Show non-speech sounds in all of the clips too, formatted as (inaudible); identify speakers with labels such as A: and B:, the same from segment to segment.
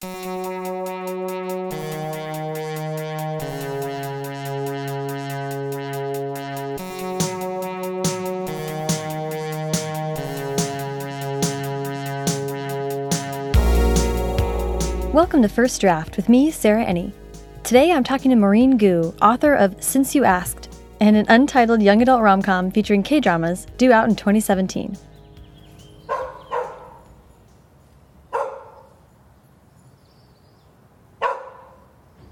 A: Welcome to First Draft with me, Sarah Enni. Today I'm talking to Maurene Goo, author of Since You Asked, and an untitled young adult rom com featuring K dramas due out in 2017.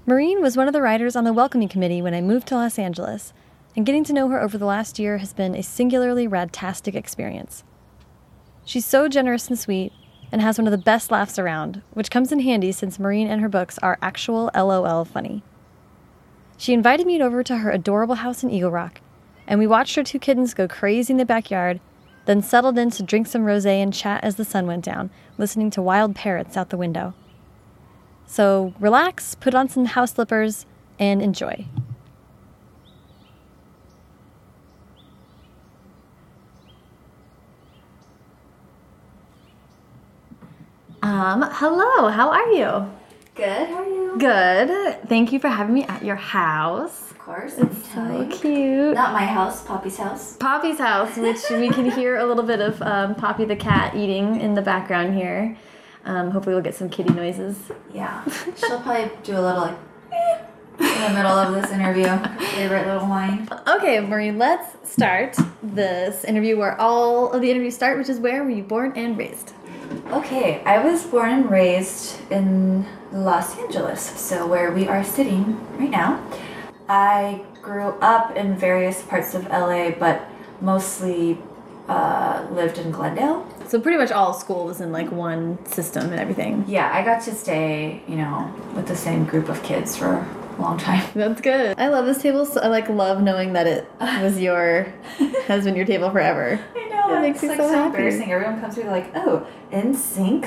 A: Maurene was one of the writers on the welcoming committee when I moved to Los Angeles, and getting to know her over the last year has been a singularly radtastic experience. She's so generous and sweet, and has one of the best laughs around, which comes in handy since Maurene and her books are actual LOL funny. She invited me over to her adorable house in Eagle Rock, and we watched her two kittens go crazy in the backyard, then settled in to drink some rose and chat as the sun went down, listening to wild parrots out the window. So relax, put on some house slippers, and enjoy. Um, hello, how are you?
B: Good. How are you?
A: Good. Thank you for having me at your house.
B: Of course.
A: It's so
B: anytime.
A: cute.
B: Not my house, Poppy's house.
A: Poppy's house, which we can hear a little bit of um, Poppy the cat eating in the background here. Um, hopefully, we'll get some kitty noises.
B: Yeah. She'll probably do a little like in the middle of this interview. Favorite little whine.
A: Okay, Marie, let's start this interview where all of the interviews start, which is where were you born and raised?
B: Okay, I was born and raised in Los Angeles, so where we are sitting right now. I grew up in various parts of LA, but mostly uh, lived in Glendale.
A: So pretty much all school was in like one system and everything.
B: Yeah, I got to stay, you know, with the same group of kids for a long time. (laughs)
A: That's good. I love this table. So I like love knowing that it was your (laughs) has been your table forever.
B: I know.
A: It makes
B: it's
A: me
B: like
A: so
B: so,
A: happy.
B: embarrassing. Everyone comes to me like, oh, NSYNC.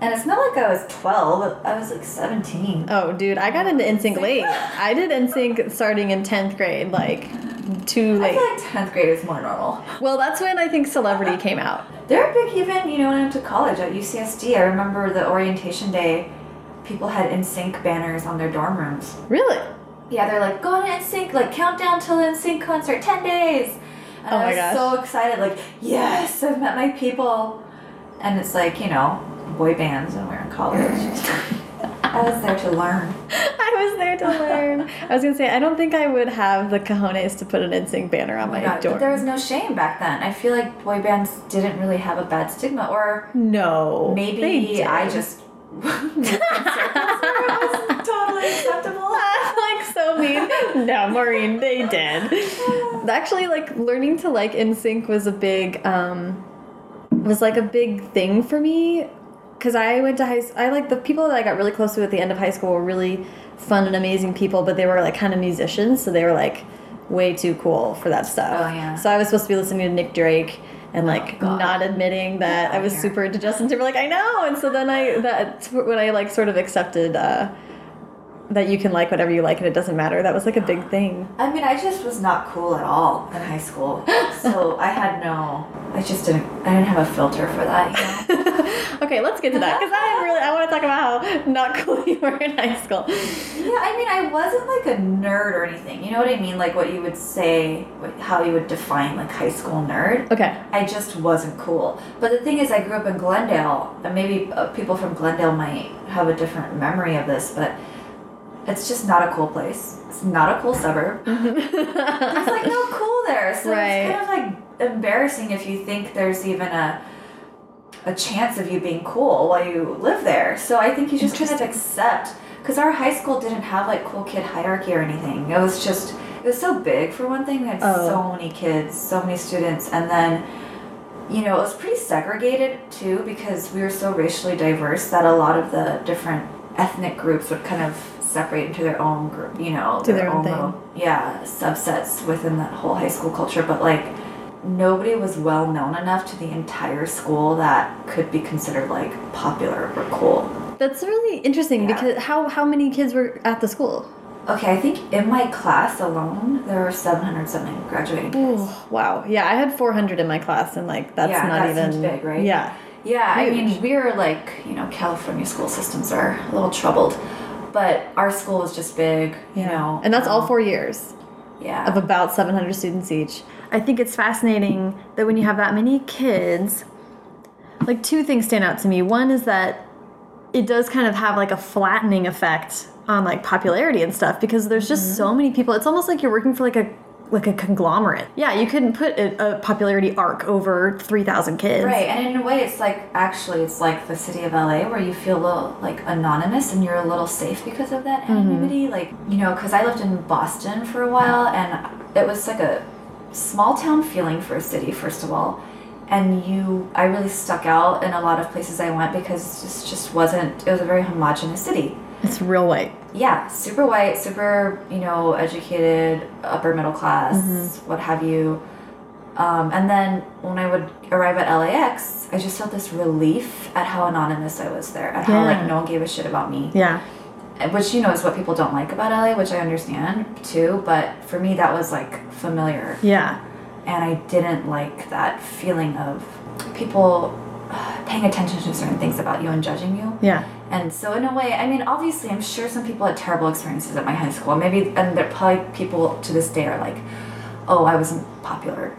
B: and it's not like I was 12. I was like 17.
A: Oh, dude, I got into NSYNC late. I did NSYNC starting in tenth grade, like too
B: I
A: late.
B: feel like 10th grade is more normal.
A: Well, that's when I think Celebrity (laughs) came out.
B: They're big even, you know, when I went to college at UCSD. I remember the orientation day, people had NSYNC banners on their dorm rooms.
A: Really?
B: Yeah, they're like, go to NSYNC, like countdown till NSYNC concert, 10 days. And
A: Oh
B: I was
A: gosh.
B: so excited, like, yes, I've met my people. And it's like, you know, boy bands when we are in college. (laughs) I was there to learn. (laughs)
A: I was there to learn. I was gonna say I don't think I would have the cojones to put an NSYNC banner on
B: Oh
A: my,
B: my god,
A: door.
B: there was no shame back then. I feel like boy bands didn't really have a bad stigma, or
A: no,
B: maybe I just moved in circles where it was totally acceptable. (laughs)
A: like so mean. No, Maurene, they did. (sighs) Actually, like learning to like NSYNC was a big, um, was like a big thing for me. Cause I went to high. I like the people that I got really close to at the end of high school were really fun and amazing people, but they were like kind of musicians, so they were like way too cool for that stuff.
B: Oh, yeah.
A: So I was supposed to be listening to Nick Drake and like
B: God.
A: not admitting that I was super into Justin Timberlake. I know, and so then I that when I like sort of accepted. uh that you can like whatever you like and it doesn't matter. That was like a big thing.
B: I mean, I just was not cool at all in high school, (laughs) so I had no. I just didn't. I didn't have a filter for that. You know. (laughs)
A: okay, let's get to that because I really I want to talk about how not cool (laughs) you were in high school.
B: Yeah, I mean, I wasn't like a nerd or anything. You know what I mean? Like what you would say, how you would define like high school nerd.
A: Okay.
B: I just wasn't cool. But the thing is, I grew up in Glendale, and maybe uh, people from Glendale might have a different memory of this, but it's just not a cool place. It's not a cool suburb. (laughs) it's like no cool there, so
A: Right.
B: it's kind of like embarrassing if you think there's even a a chance of you being cool while you live there. So I think you just kind of accept because our high school didn't have like cool kid hierarchy or anything. It was just it was so big for one thing. We had
A: Oh.
B: so many kids, so many students, and then you know it was pretty segregated too because we were so racially diverse that a lot of the different ethnic groups would kind of separate into their own group. You know,
A: Do their own thing.
B: little yeah subsets within that whole high school culture, but like nobody was well known enough to the entire school that could be considered like popular or cool.
A: That's really interesting
B: Yeah.
A: because how how many kids were at the school?
B: Okay, I think in my class alone there were 700 something graduating kids.
A: Ooh, wow. Yeah, I had 400 in my class and like that's
B: Yeah,
A: not
B: that
A: even
B: big, right?
A: Yeah.
B: Yeah, I mean, we're like, you know, California school systems are a little troubled, but our school is just big, you know.
A: and that's all
B: um,
A: four years
B: Yeah.
A: of about 700 students each. I think it's fascinating that when you have that many kids, like two things stand out to me. One is that it does kind of have like a flattening effect on like popularity and stuff because there's just so many people. It's almost like you're working for like a like a conglomerate. Yeah, you couldn't put a, a popularity arc over 3,000 kids.
B: Right, and in a way, it's like actually, it's like the city of LA where you feel a little like anonymous and you're a little safe because of that mm-hmm. anonymity. Like, you know, because I lived in Boston for a while and it was like a small town feeling for a city, first of all. And you, I really stuck out in a lot of places I went because it just, just wasn't, it was a very homogenous city.
A: It's real white.
B: Yeah, super white, super, you know, educated, upper middle class, what have you. Um, and then when I would arrive at LAX, I just felt this relief at how anonymous I was there, at how like no one gave a shit about me.
A: Yeah.
B: Which you know is what people don't like about LA, which I understand too. But for me, that was like familiar,
A: Yeah.
B: and I didn't like that feeling of people uh, paying attention to certain things about you and judging you.
A: Yeah.
B: And so in a way, I mean, obviously, I'm sure some people had terrible experiences at my high school. Maybe, and there probably people to this day are like, "Oh, I wasn't popular,"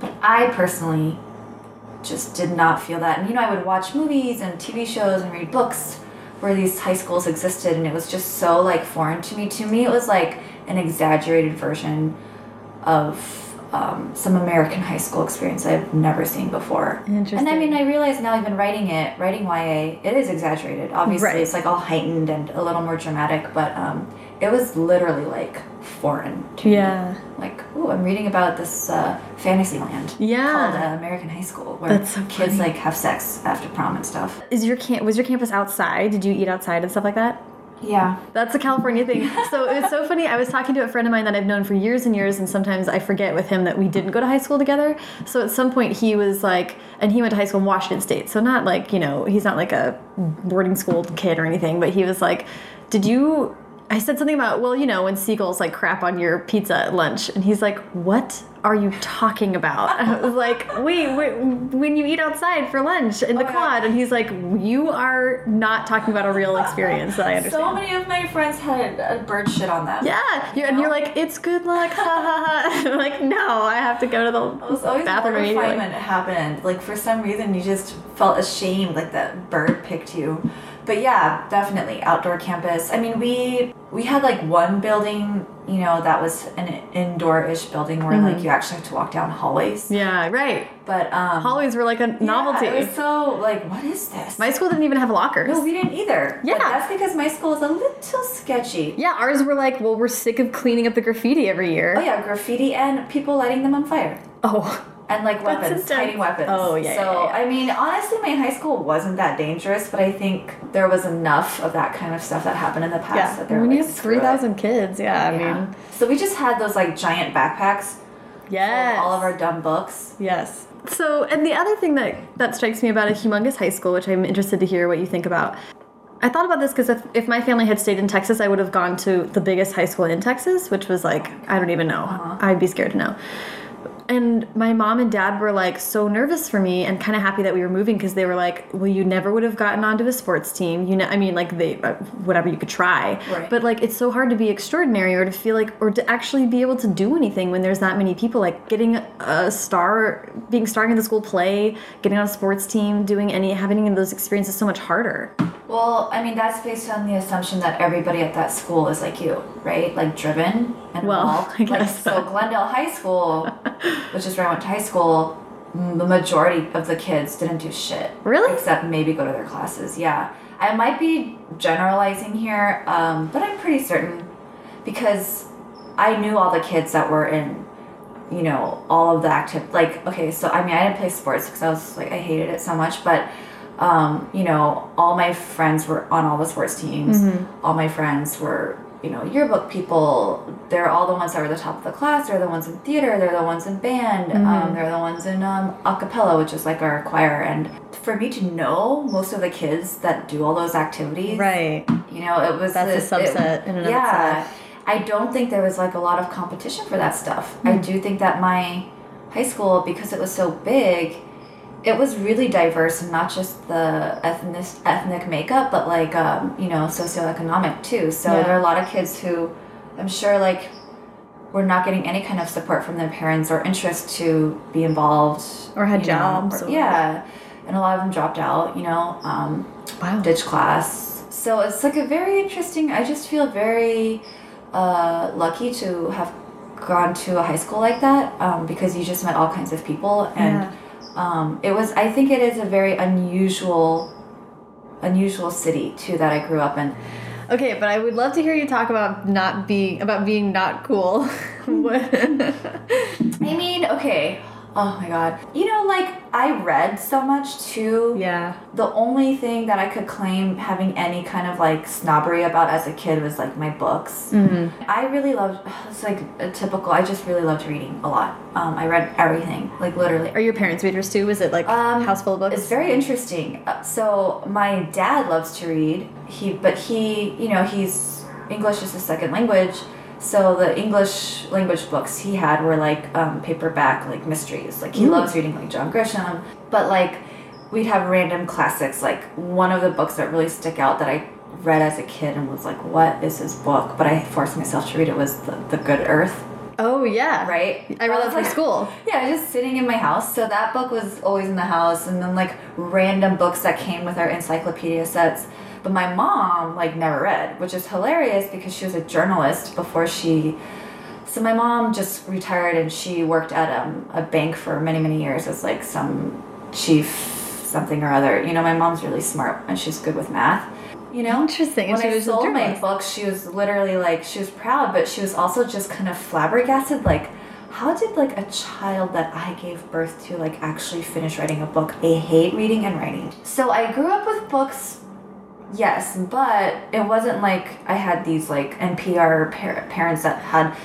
B: but I personally just did not feel that. And you know, I would watch movies and TV shows and read books where these high schools existed, and it was just so like foreign to me. To me, it was like an exaggerated version of um, some American high school experience I've never seen before. Interesting. And I mean, I realize now, even writing it, writing YA, it is exaggerated. Obviously,
A: Right.
B: it's like all heightened and a little more dramatic, but um, it was literally like foreign to
A: Yeah.
B: me. Like, ooh, I'm reading about this uh, fantasy land
A: Yeah.
B: called uh, American High School, where
A: so
B: kids like have sex after prom and stuff.
A: Is your camp was your campus outside? Did you eat outside and stuff like that?
B: Yeah.
A: That's a California thing. So it's so funny. I was talking to a friend of mine that I've known for years and years, and sometimes I forget with him that we didn't go to high school together. So at some point he was like, and he went to high school in Washington State. So not like, you know, he's not like a boarding school kid or anything, but he was like, Did you. I said something about, well, you know, when seagulls like crap on your pizza at lunch. And he's like, What are you talking about? I was like, Wait, wait when you eat outside for lunch in the
B: yeah.
A: quad. And he's like, You are not talking about a real experience that I understand.
B: So many of my friends had uh, bird shit on them.
A: Yeah, you're, and you're like, it's good luck, ha ha ha. (laughs) I'm like, no, I have to go to the
B: It was always
A: bathroom immediately.
B: when it happened. Like for some reason, you just felt ashamed, like that bird picked you. But yeah, definitely outdoor campus. I mean, we we had like one building, you know, that was an indoor-ish building where like you actually have to walk down hallways.
A: Mm-hmm. Yeah, right.
B: But um,
A: Hallways were like a novelty.
B: Yeah, it was so like, what is this?
A: my school didn't even have lockers.
B: no, we didn't either.
A: Yeah.
B: But that's because my school is a little sketchy.
A: yeah, ours were like, well, we're sick of cleaning up the graffiti every year.
B: Oh yeah, graffiti and people lighting them on fire.
A: Oh,
B: and like weapons,
A: intense.
B: tiny weapons.
A: Oh, yeah,
B: So
A: yeah, yeah.
B: I mean, honestly, my high school wasn't that dangerous, but I think there was enough of that kind of stuff that happened in the past
A: yeah.
B: that they're
A: When
B: like,
A: you have 3,000 kids, yeah, I mean,
B: so we just had those like giant backpacks full
A: yes.
B: of all of our dumb books.
A: Yes. So, and the other thing that that strikes me about a humongous high school, which I'm interested to hear what you think about. I thought about this because if, if my family had stayed in Texas, I would have gone to the biggest high school in Texas, which was like, I don't even know. Uh-huh. I'd be scared to know. And my mom and dad were like so nervous for me and kind of happy that we were moving because they were like, well, you never would have gotten onto a sports team. You know, I mean, like they, uh, whatever you could try.
B: Right.
A: But like, it's so hard to be extraordinary or to feel like, or to actually be able to do anything when there's that many people. Like getting a star, being starring in the school play, getting on a sports team, doing any, having any of those experiences so much harder.
B: Well, I mean, that's based on the assumption that everybody at that school is like you, right? Like driven and
A: Well,
B: involved. (laughs)
A: I
B: Like,
A: guess
B: so.
A: so.
B: Glendale High School, (laughs) which is where I went to high school, the majority of the kids didn't do shit.
A: Really?
B: Except maybe go to their classes. Yeah, I might be generalizing here, um, but I'm pretty certain because I knew all the kids that were in you know all of the active like okay so i mean i didn't play sports because i was like i hated it so much but um, you know all my friends were on all the sports teams. All my friends were you know yearbook people. They're all the ones that were the top of the class. They're the ones in theater. They're the ones in band. Um, they're the ones in um, a cappella which is like our choir. And for me to know most of the kids that do all those activities
A: Right.
B: you know, it was
A: That's a
B: it-
A: subset in and of
B: yeah,
A: itself.
B: I don't think there was like a lot of competition for that stuff. I do think that my high school, because it was so big, it was really diverse and not just the ethnic ethnic makeup, but like um, you know socioeconomic too. So
A: Yeah.
B: there are a lot of kids who, I'm sure like, were not getting any kind of support from their parents or interest to be involved
A: Or had jobs
B: or- yeah, and a lot of them dropped out. You know, um,
A: Wow.
B: ditch class. So it's like a very interesting. I just feel very uh, lucky to have gone to a high school like that um, because you just met all kinds of people and
A: Yeah.
B: Um, it was. I think it is a very unusual, unusual city too that I grew up in.
A: Okay, but I would love to hear you talk about not being about being not cool. (laughs) (laughs)
B: I mean, okay. Oh my god. You know, like I read so much too.
A: yeah.
B: The only thing that I could claim having any kind of like snobbery about as a kid was like my books.
A: Mm-hmm.
B: I really loved. (sighs) It's like a typical. I just really loved reading a lot. Um, I read everything, like literally.
A: Are your parents readers too? Was it like
B: Um,
A: house full of books?
B: It's very interesting. Uh, So my dad loves to read. He, but he, you know, he's English is his second language. So the English language books he had were like um, paperback, like mysteries. Like he
A: Ooh.
B: loves reading like John Grisham. But like we'd have random classics. Like one of the books that really stick out that I read as a kid and was like, "What is this book?" But I forced myself to read it was the, the Good Earth.
A: oh yeah.
B: Right.
A: I read that for
B: like- (laughs)
A: school.
B: yeah, just sitting in my house. So that book was always in the house, and then like random books that came with our encyclopedia sets. But my mom like never read, which is hilarious because she was a journalist before she. So my mom just retired and she worked at um, a bank for many many years as like some chief something or other. You know, my mom's really smart and she's good with math. You know,
A: Interesting.
B: When
A: she
B: I sold my
A: journalist.
B: book, she was literally like, she was proud, but she was also just kind of flabbergasted. Like, how did like a child that I gave birth to like actually finish writing a book? I hate reading and writing. So I grew up with books, yes, but it wasn't like I had these like NPR par- parents that had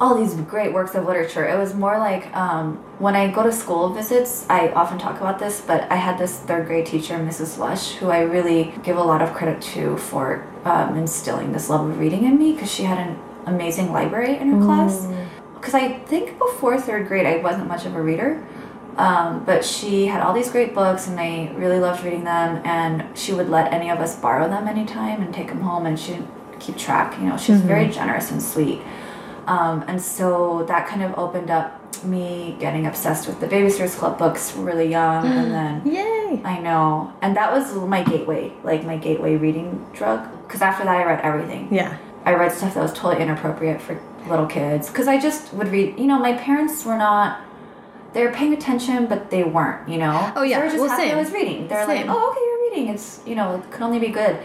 B: all these great works of literature. It was more like um, when I go to school visits, I often talk about this, but I had this third grade teacher, Mrs. Lush, who I really give a lot of credit to for um, instilling this love of reading in me because she had an amazing library in her class. Because I think before third grade, I wasn't much of a reader. Um, but she had all these great books, and I really loved reading them. And she would let any of us borrow them anytime and take them home, and she didn't keep track. You know, she was very generous and sweet. Um, and so that kind of opened up me getting obsessed with the Babysitters Club books really young, and (gasps) then
A: Yay.
B: I know, and that was my gateway, like my gateway reading drug. Because after that, I read everything.
A: Yeah.
B: I read stuff that was totally inappropriate for little kids because I just would read. You know, my parents were not. They were paying attention, but they weren't. You know.
A: Oh, yeah.
B: They were just
A: Well,
B: happy
A: same.
B: I was reading. They're like, oh, okay, you're reading. It's you know, it could only be good.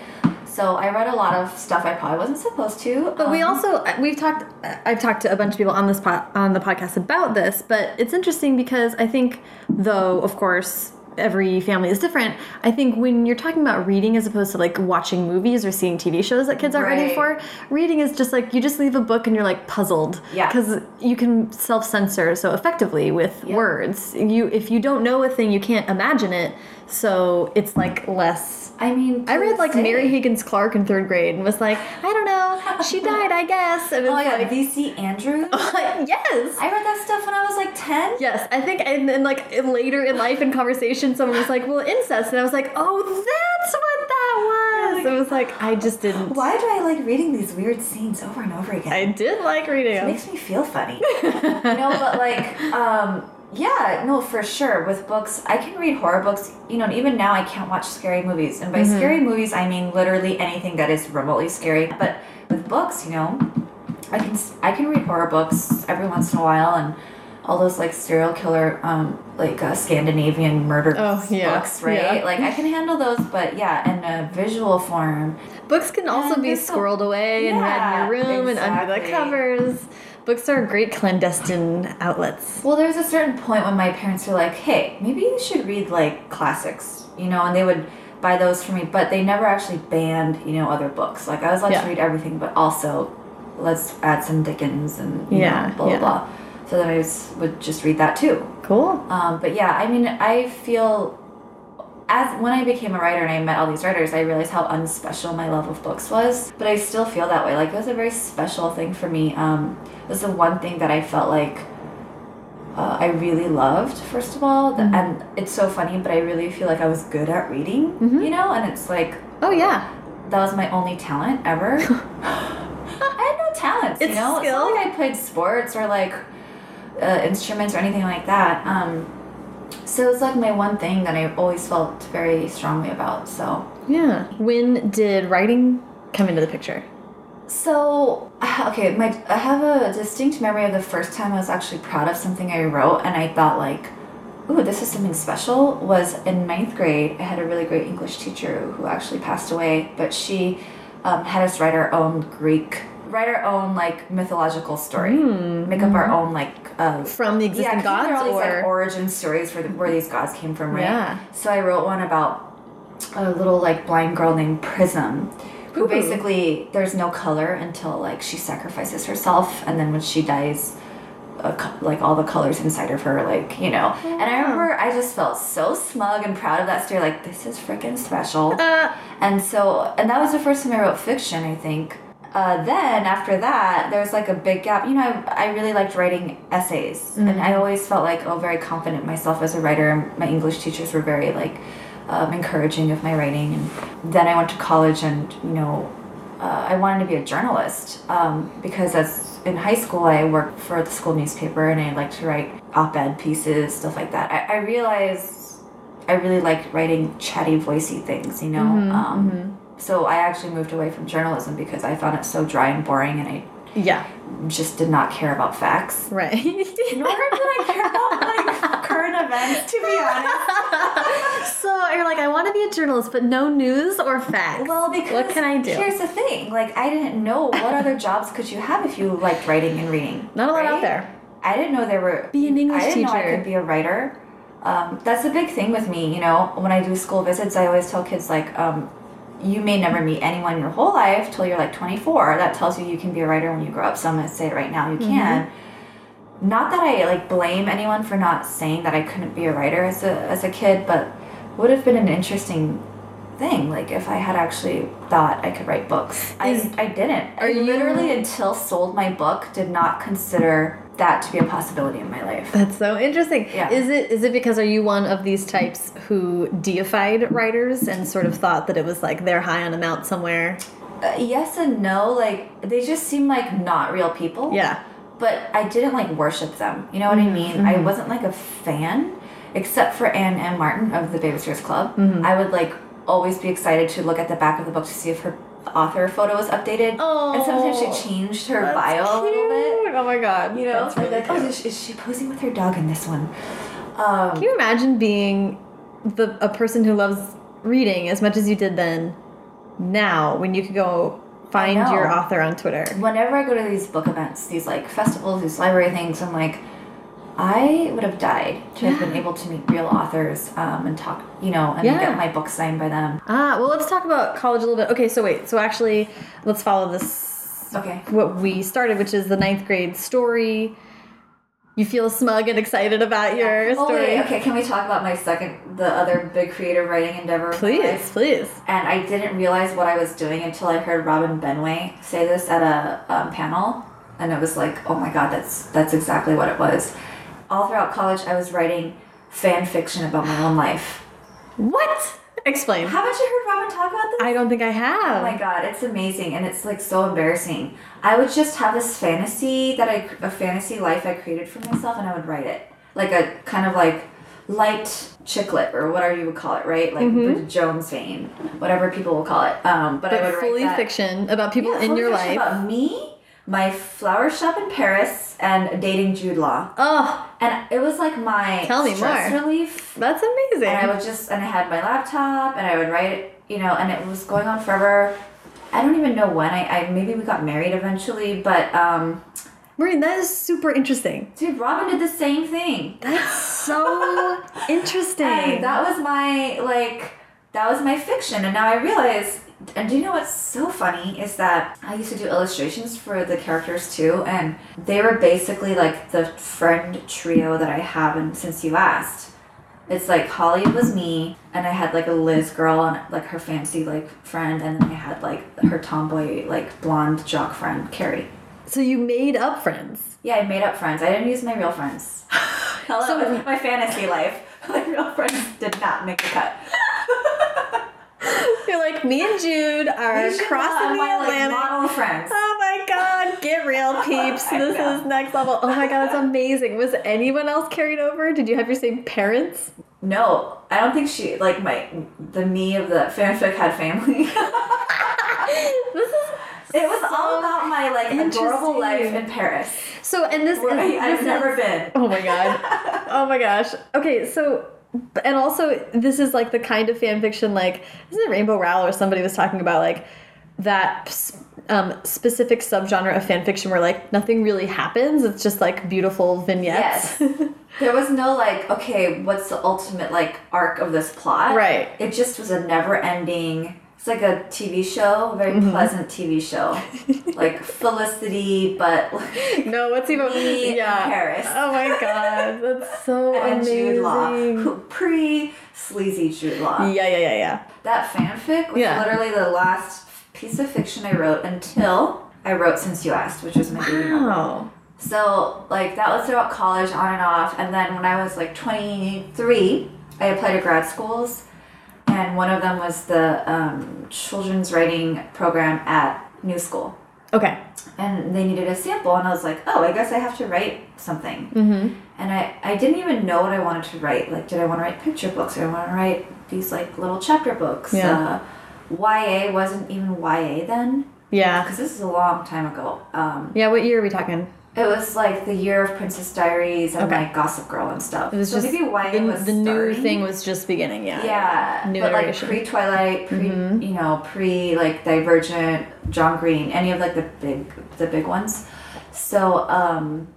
B: So I read a lot of stuff I probably wasn't supposed to.
A: But we
B: um,
A: also we've talked. I've talked to a bunch of people on this pot on the podcast about this, but it's interesting because I think, though, of course, every family is different. I think when you're talking about reading as opposed to like watching movies or seeing TV shows that kids aren't ready for, reading is just like you just leave a book and you're like puzzled.
B: Yeah.
A: Because you can self censor so effectively with
B: Yeah.
A: words. You if you don't know a thing, you can't imagine it. So it's like less.
B: I mean,
A: I read like
B: day-
A: Mary Higgins Clark in third grade and was like, I don't know, she died, I guess. And (laughs)
B: Oh my god,
A: like,
B: V.C. Andrews. (laughs)
A: yes.
B: I read that stuff when I was like ten.
A: Yes, I think, and then like later in life in conversation, someone was like, "Well, incest," and I was like, "Oh, that's what that was." It was like I just didn't.
B: Why do I like reading these weird scenes over and over again?
A: I did like reading
B: It makes me feel funny. (laughs) you know, but like, um, yeah, no, for sure. With books, I can read horror books. You know, and even now I can't watch scary movies. And by
A: Mm-hmm.
B: scary movies, I mean literally anything that is remotely scary. But with books, you know, I can I can read horror books every once in a while and. All those like serial killer, um, like uh, Scandinavian murder
A: Oh, yeah,
B: books, right?
A: yeah.
B: Like I can handle those, but yeah, in a visual form,
A: Books can also
B: Yeah,
A: be
B: so-
A: squirreled away and read in your
B: Yeah,
A: room and under the covers. Books are great clandestine outlets.
B: Well, there's a certain point when my parents were like, "Hey, maybe you should read like classics," you know, and they would buy those for me, but they never actually banned, you know, other books. Like I was allowed
A: Yeah.
B: to read everything, but also let's add some Dickens and
A: Yeah,
B: know, blah blah
A: yeah.
B: blah. So then I was, would just read that too.
A: Cool.
B: Um, but yeah, I mean, I feel as when I became a writer and I met all these writers, I realized how unspecial my love of books was. But I still feel that way. Like it was a very special thing for me. Um, it was the one thing that I felt like uh, I really loved, first of all.
A: Mm-hmm.
B: And it's so funny, but I really feel like I was good at reading,
A: Mm-hmm.
B: you know? And it's like,
A: Oh yeah.
B: that was my only talent ever. (laughs) I had no talents,
A: It's
B: you know? It's
A: skill.
B: not like I played sports or like uh, instruments or anything like that. Um, so it's like my one thing that I always felt very strongly about. So,
A: Yeah. When did writing come into the picture?
B: so (sighs) okay, my I have a distinct memory of the first time I was actually proud of something I wrote, and I thought like, ooh, this is something special. Was in ninth grade. I had a really great English teacher who actually passed away, but she um, had us write our own Greek, write our own like mythological story, make up our own like. Uh,
A: From the existing
B: yeah, 'cause there are
A: gods
B: these,
A: or
B: like, origin stories for the, where these gods came from, right?
A: Yeah.
B: So I wrote one about a little like blind girl named Prism, who
A: Ooh.
B: basically there's no color until like she sacrifices herself, and then when she dies, a, co- like all the colors inside of her, like you know. And I remember I just felt so smug and proud of that story. Like this is freaking special.
A: Uh,
B: And so, and that was the first time I wrote fiction, I think. Uh, then after that, there was like a big gap. You know, I, I really liked writing essays, and I always felt like oh, very confident myself as a writer. My English teachers were very like um, encouraging of my writing. And then I went to college, and you know, uh, I wanted to be a journalist um, because as in high school I worked for the school newspaper, and I liked to write op-ed pieces, stuff like that. I, I realized I really liked writing chatty, voicey things. You know. um, so I actually moved away from journalism because I found it so dry and boring, and I
A: yeah.
B: just did not care about facts.
A: Right. (laughs)
B: Nor did I care about like current events, to be honest. (laughs)
A: so you're like, I want to be a journalist, but no news or facts.
B: Well, because
A: what can I do?
B: Here's the thing: like, I didn't know what other (laughs) jobs could you have if you liked writing and reading.
A: Not a lot out there.
B: I didn't know there were.
A: Be an English teacher.
B: I didn't know I
A: teacher.
B: could be a writer. Um, that's a big thing with me. You know, when I do school visits, I always tell kids like, um, you may never meet anyone your whole life till you're like 24. That tells you you can be a writer when you grow up. So I'm gonna say it right now. You
A: Mm-hmm.
B: can. Not that I like blame anyone for not saying that I couldn't be a writer as a as a kid, but would have been an interesting thing like if I had actually thought I could write books.
A: Is-
B: I I didn't.
A: are
B: I
A: you-
B: literally until sold my book did not consider that to be a possibility in my life.
A: That's so interesting.
B: Yeah.
A: Is it is it because are you one of these types who deified writers and sort of thought that it was like they're high on a mount somewhere?
B: Uh, yes and no, like they just seem like not real people.
A: Yeah.
B: But I didn't like worship them. You know what I mm-hmm, mean? I mm-hmm. wasn't like a fan, except for Ann M. Martin of the Babysitters Club. Mm-hmm. I would like always be excited to look at the back of the book to see if her author photo was updated. And sometimes
A: Oh,
B: she changed her bio a little bit.
A: Oh my god.
B: You know,
A: really
B: like, oh, is she, is she posing with her dog in this one? Um,
A: Can you imagine being the a person who loves reading as much as you did then now when you could go find your author on Twitter?
B: whenever I go to these book events, these like festivals, these library things, I'm like, I would have died to have been able to meet real authors um, and talk, you know, and
A: Yeah.
B: get my book signed by them.
A: Ah, well let's talk about college a little bit. Okay, so wait, so actually let's follow this
B: Okay.
A: what we started, which is the ninth grade story. You feel smug and excited about your
B: Oh
A: story.
B: wait, okay. Can we talk about my second, the other big creative writing endeavor?
A: Please, please.
B: And I didn't realize what I was doing until I heard Robin Benway say this at a um, panel, and it was like, oh my god, that's that's exactly what it was. All throughout college, I was writing fan fiction about my own life.
A: What? Explain.
B: Haven't you heard Robin talk about this?
A: I don't think I have.
B: Oh my god, it's amazing and it's like so embarrassing. I would just have this fantasy that I a fantasy life I created for myself and I would write it. Like a kind of like light chick lit or whatever you would call it, right? Like Bridget Jones vein, whatever people will call it. Um, but, I
A: but
B: would
A: fully fiction about people
B: Yeah,
A: in your life.
B: about me, my flower shop in Paris, and dating Jude Law.
A: Oh,
B: And it was like my
A: Tell me
B: stress
A: more.
B: relief
A: that's amazing.
B: and I would just and I had my laptop and I would write you know, and it was going on forever. I don't even know when. I, I maybe we got married eventually, but um,
A: Maurene, that is super interesting.
B: dude, Robin did the same thing.
A: That's so (laughs) interesting.
B: And that was my like that was my fiction, and now I realize. And do you know what's so funny is that I used to do illustrations for the characters too, and they were basically like the friend trio that I have. And since you asked, it's like Holly was me, and I had like a Liz girl and like her fancy like friend, and then I had like her tomboy like blonde jock friend Carrie.
A: so you made up friends.
B: Yeah, I made up friends. I didn't use my real friends. (laughs) Hello,
A: So-
B: my fantasy life. (laughs) My real friends did not make the cut. (laughs) (laughs)
A: You're like me and Jude are crossing the
B: my, like,
A: Atlantic.
B: model friends.
A: Oh my god, get real (laughs) peeps.
B: I
A: This is next level. Oh my god, it's amazing. Was anyone else carried over? Did you have your same parents?
B: No, I don't think she like my the me of the fanfic had family. (laughs)
A: This is
B: it was
A: So
B: all about my like adorable life in Paris,
A: so and this
B: where
A: and
B: I,
A: is-
B: never been.
A: Oh my god. Oh my gosh. Okay, so and also this is like the kind of fan fiction like isn't it Rainbow Rowell or somebody was talking about like that um, specific subgenre of fan fiction where like nothing really happens. It's just like beautiful vignettes.
B: Yes. There was no like, okay, what's the ultimate like arc of this plot?
A: Right.
B: It just was a never ending. It's like a TV show, a very
A: Mm-hmm.
B: pleasant TV show, (laughs) like Felicity, but like, (laughs)
A: no, what's even yeah.
B: Paris.
A: Oh my god, that's so (laughs)
B: and
A: amazing.
B: Jude Law, who pre sleazy Jude Law.
A: Yeah, yeah, yeah, yeah.
B: That fanfic was
A: Yeah.
B: literally the last piece of fiction I wrote until I wrote Since You Asked, which was my debut novel.
A: Wow.
B: So like that was throughout college, on and off, and then when I was like 23, I applied to grad schools, and one of them was the um, children's writing program at New School,
A: Okay.
B: and they needed a sample, and I was like, oh, I guess I have to write something,
A: Mm-hmm.
B: and I I didn't even know what I wanted to write. Like, did I want to write picture books? Or did I want to write these like little chapter books?
A: Yeah.
B: Uh, YA wasn't even YA then,
A: Yeah.
B: because this is a long time ago. Um,
A: Yeah, what year are we talking?
B: It was like the year of Princess Diaries and
A: Okay.
B: like Gossip Girl and stuff.
A: It was
B: so
A: just
B: maybe YA
A: the,
B: was
A: the new thing was just beginning, yeah.
B: Yeah,
A: New
B: but like pre Twilight, pre
A: Mhm.
B: you know pre like Divergent, John Green, any of like the big the big ones. So um,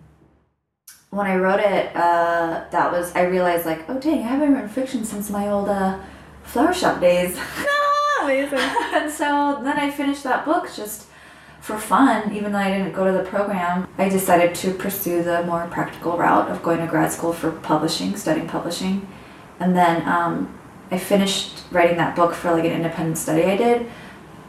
B: when I wrote it, uh, that was I realized like oh dang I haven't written fiction since my old uh, flower shop days. (laughs)
A: Ah, amazing. (laughs)
B: and so then I finished that book just for fun, even though I didn't go to the program. I decided to pursue the more practical route of going to grad school for publishing, studying publishing. And then um, I finished writing that book for like an independent study I did,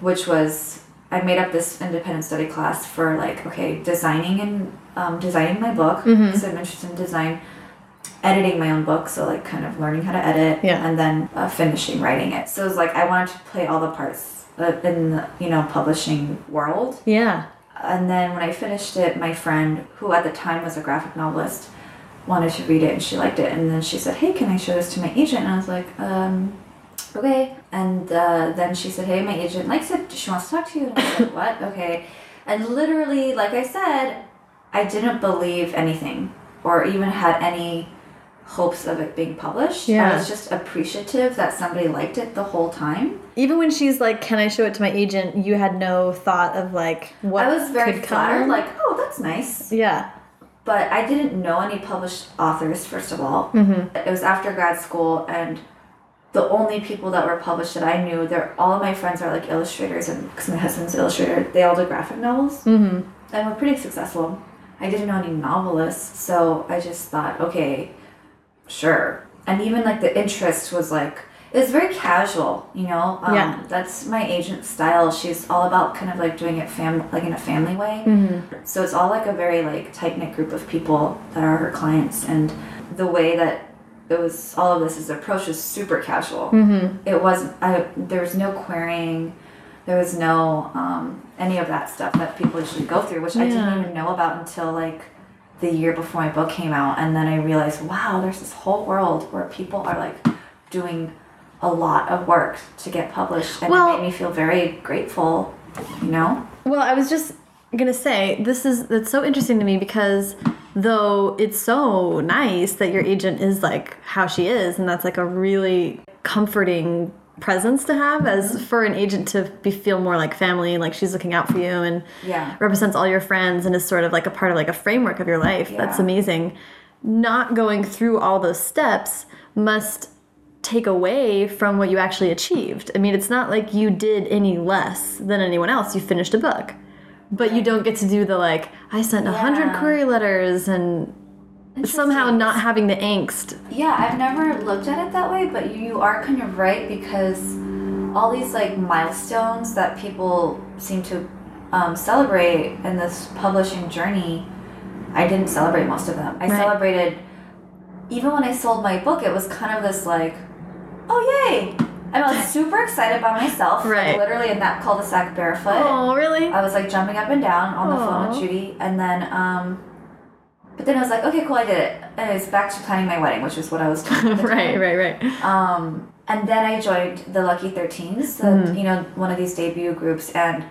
B: which was I made up this independent study class for like, okay, designing and um, designing my book,
A: Mhm.
B: because I'm interested in design editing my own book, so like kind of learning how to edit,
A: Yeah.
B: and then uh, finishing writing it. So it was like I wanted to play all the parts in the you know publishing world.
A: Yeah.
B: And then when I finished it, my friend, who at the time was a graphic novelist, wanted to read it and she liked it. And then she said, "Hey, can I show this to my agent?" And I was like, um, "Okay." And uh, then she said, "Hey, my agent likes it. She wants to talk to you." And I was like, "What? (laughs) Okay." And literally, like I said, I didn't believe anything or even had any hopes of it being published.
A: Yeah.
B: I was just appreciative that somebody liked it the whole time.
A: Even when she's like, "Can I show it to my agent?" You had no thought of like what
B: I was very
A: could
B: flattered,
A: come.
B: like, "Oh, that's nice."
A: yeah.
B: But I didn't know any published authors, first of all.
A: Mm-hmm.
B: It was after grad school, and the only people that were published that I knew, they're all of my friends are like illustrators, and because my husband's an illustrator, they all do graphic novels,
A: Mm-hmm.
B: and were pretty successful. I didn't know any novelists, so I just thought, okay, sure. And even like the interest was like it was very casual, you know. Um,
A: Yeah.
B: That's my agent's style. She's all about kind of like doing it fam like in a family way.
A: Mm-hmm.
B: So it's all like a very like tight knit group of people that are her clients, and the way that it was all of this is approach was super casual.
A: Mm-hmm.
B: It wasn't. I there was no querying, there was no um, any of that stuff that people usually go through, which I didn't even know about until like the year before my book came out, and then I realized, wow, there's this whole world where people are like doing a lot of work to get published, and
A: Well-
B: it made me feel very grateful. You know.
A: Well, I was just gonna say this is that's so interesting to me because though it's so nice that your agent is like how she is, and that's like a really comforting presence to have as mm-hmm. for an agent to be feel more like family, like she's looking out for you and
B: Yeah.
A: represents all your friends and is sort of like a part of like a framework of your life. That's amazing. Not going through all those steps must take away from what you actually achieved. I mean, it's not like you did any less than anyone else. You finished a book. But you don't get to do the like I sent a hundred
B: Yeah.
A: query letters and somehow not having the angst.
B: Yeah, I've never looked at it that way, but you are kind of right because all these like milestones that people seem to um, celebrate in this publishing journey, I didn't celebrate most of them. I
A: Right.
B: celebrated even when I sold my book, it was kind of this like, oh yay! And I was super excited by myself. like,
A: Right.
B: literally in that cul-de-sac barefoot.
A: Oh, really?
B: I was like jumping up and down on the phone with Judy, and then um, but then I was like, okay, cool, I did it. And it's back to planning my wedding, which is what I was doing. (laughs)
A: right, right, right.
B: Um, and then I joined the Lucky 13s, the,
A: Mhm.
B: you know, one of these debut groups, and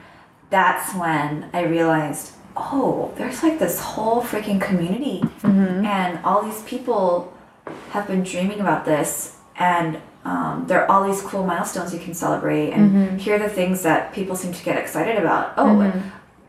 B: that's when I realized, oh, there's like this whole freaking community,
A: Mm-hmm.
B: and all these people have been dreaming about this, and um, there are all these cool milestones you can celebrate, and
A: Mhm.
B: here are the things that people seem to get excited about. Oh,
A: Mhm.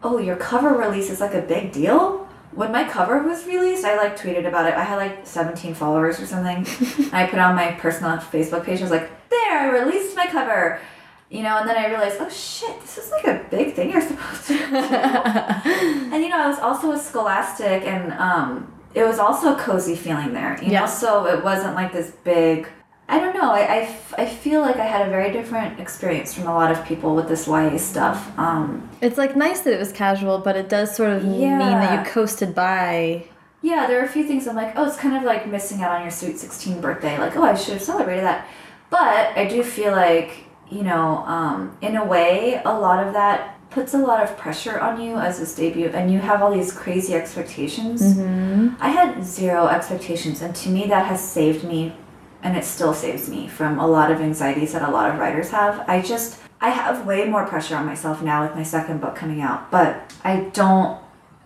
B: oh, your cover release is like a big deal. When my cover was released, I like tweeted about it. I had like 17 followers or something. and (laughs) I put on my personal Facebook page. I was like, there, I released my cover. You know, and then I realized, oh shit, this is like a big thing you're supposed to do. (laughs) and you know, I was also a scholastic and um, it was also a cozy feeling there. You
A: Yeah.
B: know, so it wasn't like this big I don't know. I, I, f- I feel like I had a very different experience from a lot of people with this YA stuff. Um,
A: It's like nice that it was casual, but it does sort of mean that you coasted by.
B: Yeah, there are a few things I'm like, oh, it's kind of like missing out on your sweet 16 birthday. Like, oh, I should have celebrated that. But I do feel like, you know, um, in a way, a lot of that puts a lot of pressure on you as this debut, and you have all these crazy expectations.
A: Mm-hmm.
B: I had zero expectations, and to me, that has saved me, and it still saves me from a lot of anxieties that a lot of writers have. I just, I have way more pressure on myself now with my second book coming out, but I don't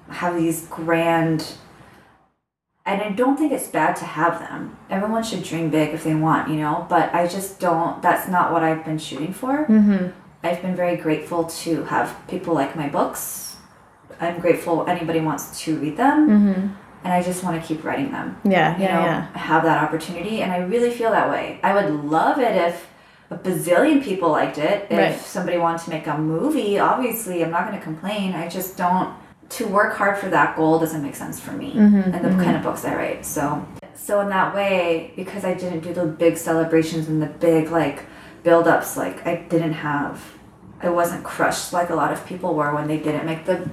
B: have these grand and I don't think it's bad to have them. Everyone should dream big if they want, you know, but I just don't that's not what I've been shooting for.
A: Mm-hmm.
B: I've been very grateful to have people like my books. I'm grateful anybody wants to read them
A: Mm-hmm.
B: And I just want to keep writing them.
A: Yeah,
B: You
A: yeah,
B: know,
A: yeah.
B: have that opportunity and I really feel that way. I would love it if a bazillion people liked it. If
A: Right.
B: somebody wanted to make a movie, obviously I'm not going to complain. I just don't to work hard for that goal doesn't make sense for me
A: Mhm,
B: and the kind of books I write. So so in that way, because I didn't do the big celebrations and the big like build ups, like I didn't have I wasn't crushed like a lot of people were when they didn't make the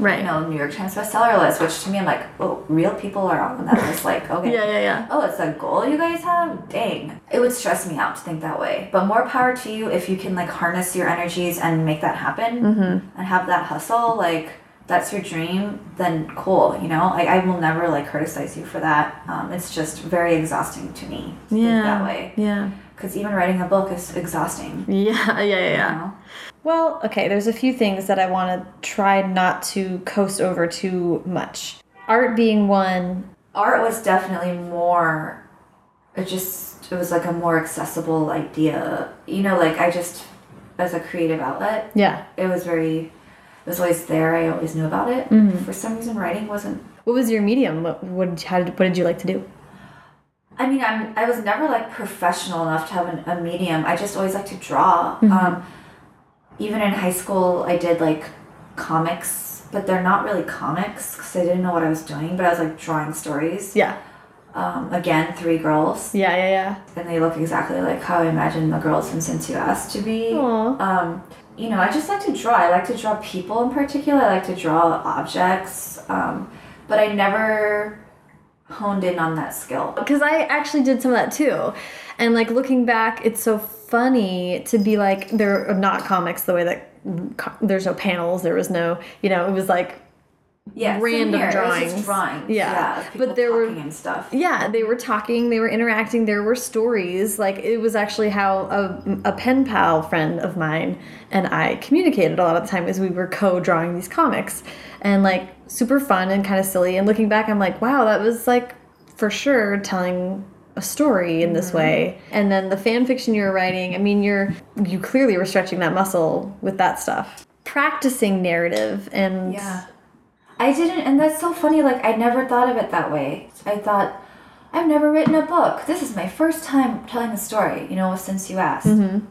A: Right.
B: you know New York Times bestseller list, which to me I'm like, oh, real people are on that list. Like, okay,
A: Yeah, yeah, yeah.
B: oh, it's a goal you guys have? Dang. It would stress me out to think that way. But more power to you if you can like harness your energies and make that happen
A: Mm-hmm.
B: and have that hustle. Like, that's your dream, then cool, you know? Like, I will never like criticize you for that. Um, it's just very exhausting to me to think
A: Yeah.
B: that way.
A: Yeah.
B: Because even writing a book is exhausting. (laughs)
A: Yeah, yeah, yeah,
B: You
A: yeah.
B: know?
A: Well, okay, there's a few things that I want to try not to coast over too much. Art being one.
B: art was definitely more it just it was like a more accessible idea you know like i just as a creative outlet
A: Yeah.
B: it was very it was always there i always knew about it
A: Mhm.
B: for some reason writing wasn't
A: What was your medium? What, what, how did, what did you like to do?
B: I mean i'm i was never like professional enough to have an, a medium i just always like to draw
A: Mhm.
B: um even in high school i did like comics but they're not really comics because i didn't know what i was doing but i was like drawing stories
A: Yeah.
B: um, again three girls
A: Yeah, yeah, yeah.
B: and they look exactly like how I imagine the girls from Since You Asked to be.
A: Aw.
B: Um, you know, I just like to draw. I like to draw people in particular. I like to draw objects, um, but I never honed in on that skill.
A: Because I actually did some of that too. And like looking back, it's so funny to be like, they're not comics the way that there's no panels, there was no, you know, it was like
B: Yeah,
A: Random
B: here.
A: Drawings.
B: drawings.
A: Yeah.
B: of
A: But there were-
B: talking and stuff.
A: Yeah, they were talking, they were interacting, there were stories. Like it was actually how a, a pen pal friend of mine and I communicated a lot of the time as we were co-drawing these comics. And like super fun and kind of silly. And looking back, I'm like, wow, that was like for sure telling a story in this way. And then the fan fiction you were writing, I mean, you're you clearly were stretching that muscle with that stuff. Practicing narrative and
B: Yeah. I didn't, and that's so funny. Like, I never thought of it that way. I thought, I've never written a book. This is my first time telling a story, you know, since you asked.
A: Mhm.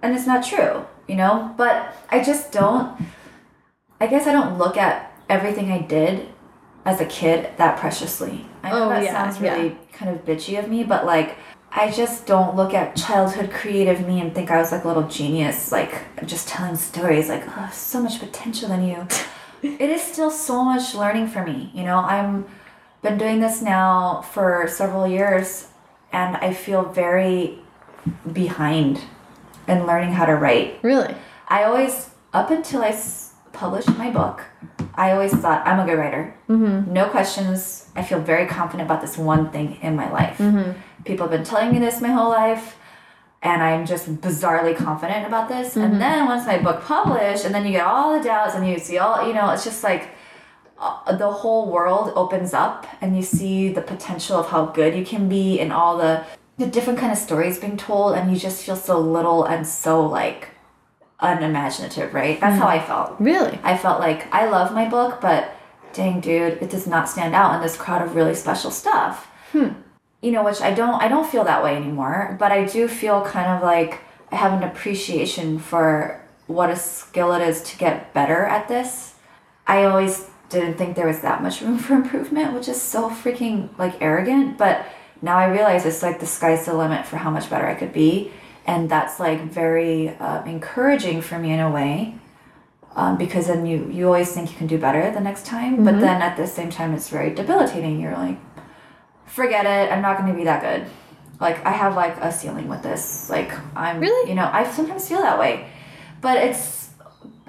B: And it's not true, you know? But I just don't, I guess I don't look at everything I did as a kid that preciously. I know
A: Oh,
B: that
A: yeah,
B: sounds really kind of bitchy of me, but like, I just don't look at childhood creative me and think I was like a little genius, like just telling stories, like, oh, so much potential in you. (laughs) it is still so much learning for me, you know? I'm been doing this now for several years and I feel very behind in learning how to write.
A: Really?
B: I always, up until I published my book, I always thought I'm a good writer. Mm-hmm. No questions. I feel very confident about this one thing in my life. People have been telling me this my whole life, and I'm just bizarrely confident about this. And then once my book published, and then you get all the doubts, and you see all, you know, it's just like uh, the whole world opens up, and you see the potential of how good you can be, and all the the different kind of stories being told, and you just feel so little and so like unimaginative, right? That's how mm. I felt.
A: Really?
B: I felt like I love my book, but dang, dude, it does not stand out in this crowd of really special stuff. Hmm. You know, which I don't. I don't feel that way anymore. But I do feel kind of like I have an appreciation for what a skill it is to get better at this. I always didn't think there was that much room for improvement, which is so freaking like arrogant. But now I realize it's like the sky's the limit for how much better I could be, and that's like very uh, encouraging for me in a way um, because then you you always think you can do better the next time but then at the same time it's very debilitating. You're like forget it. I'm not going to be that good. Like i have like a ceiling with this. Like i'm
A: Really?
B: you know i sometimes feel that way. But it's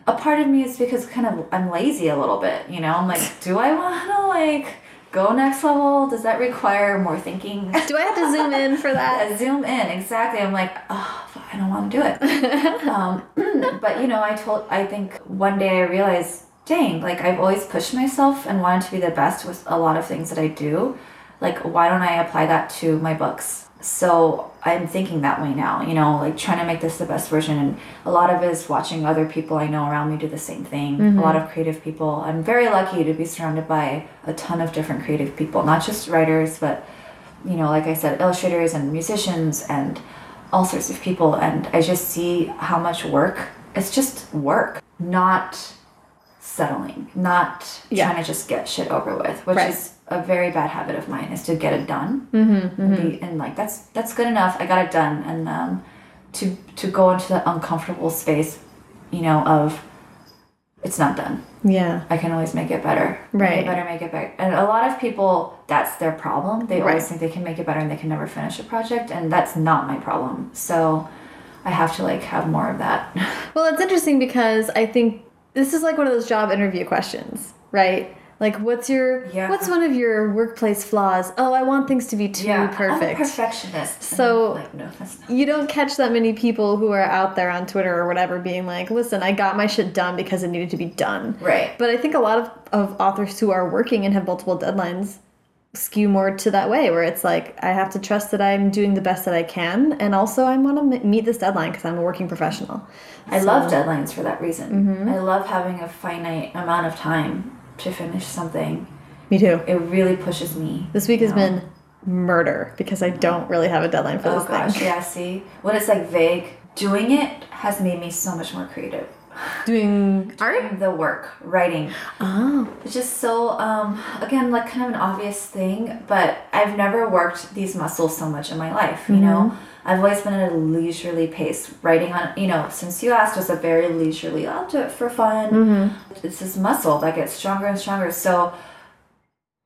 B: a part of me is because kind of i'm lazy a little bit you know? I'm like do i want to like go next level does that require more thinking (laughs)
A: Do I have to zoom in for that?
B: yeah, (laughs) zoom in exactly. I'm like, oh, fuck, I don't want to do it. (laughs) um, (clears throat) but you know, I told. I think one day I realized, dang, like I've always pushed myself and wanted to be the best with a lot of things that I do. Like, why don't I apply that to my books? So I'm thinking that way now. You know, like trying to make this the best version, and a lot of it is watching other people I know around me do the same thing. A lot mm-hmm. of creative people. I'm very lucky to be surrounded by a ton of different creative people, not just writers, but you know, like I said, illustrators and musicians and all sorts of people. And I just see how much work, it's just work, not settling, not
A: Yeah.
B: trying to just get shit over with, which
A: Right.
B: is a very bad habit of mine is to get it done. Mm-hmm, and, be, and like, that's, that's good enough. I got it done. And, um, to, to go into that uncomfortable space, you know, of it's not done.
A: Yeah.
B: I can always make it better. Make
A: Right.
B: it better, make it better. And a lot of people, that's their problem. They
A: Right.
B: always think they can make it better and they can never finish a project. And that's not my problem. So I have to like have more of that. (laughs)
A: Well, it's interesting because I think this is like one of those job interview questions, right? Like, what's your
B: Yeah.
A: what's one of your workplace flaws? Oh, I want things to be too perfect.
B: I'm a
A: perfect.
B: perfectionist.
A: So-
B: like, no.
A: You don't catch that many people who are out there on Twitter or whatever being like, "Listen, I got my shit done because it needed to be done."
B: Right.
A: But I think a lot of, of authors who are working and have multiple deadlines skew more to that way where it's like I have to trust that I'm doing the best that I can and also I want to meet this deadline because I'm a working professional.
B: I love deadlines for that reason.
A: Mm-hmm.
B: I love having a finite amount of time to finish something.
A: Me too.
B: It really pushes me.
A: This week has
B: know?
A: been murder because I don't really have a deadline for
B: Oh
A: this
B: gosh,
A: thing.
B: yeah, see? When it's like vague, doing it has made me so much more creative. (laughs)
A: Doing art?
B: Doing the work, writing.
A: Oh.
B: It's just so, um, again, like kind of an obvious thing, but I've never worked these muscles so much in my life, you know? I've always been at a leisurely pace. Writing on, you know, since you asked, was a very leisurely, I'll do it for fun. Mm-hmm. It's this muscle that gets stronger and stronger. So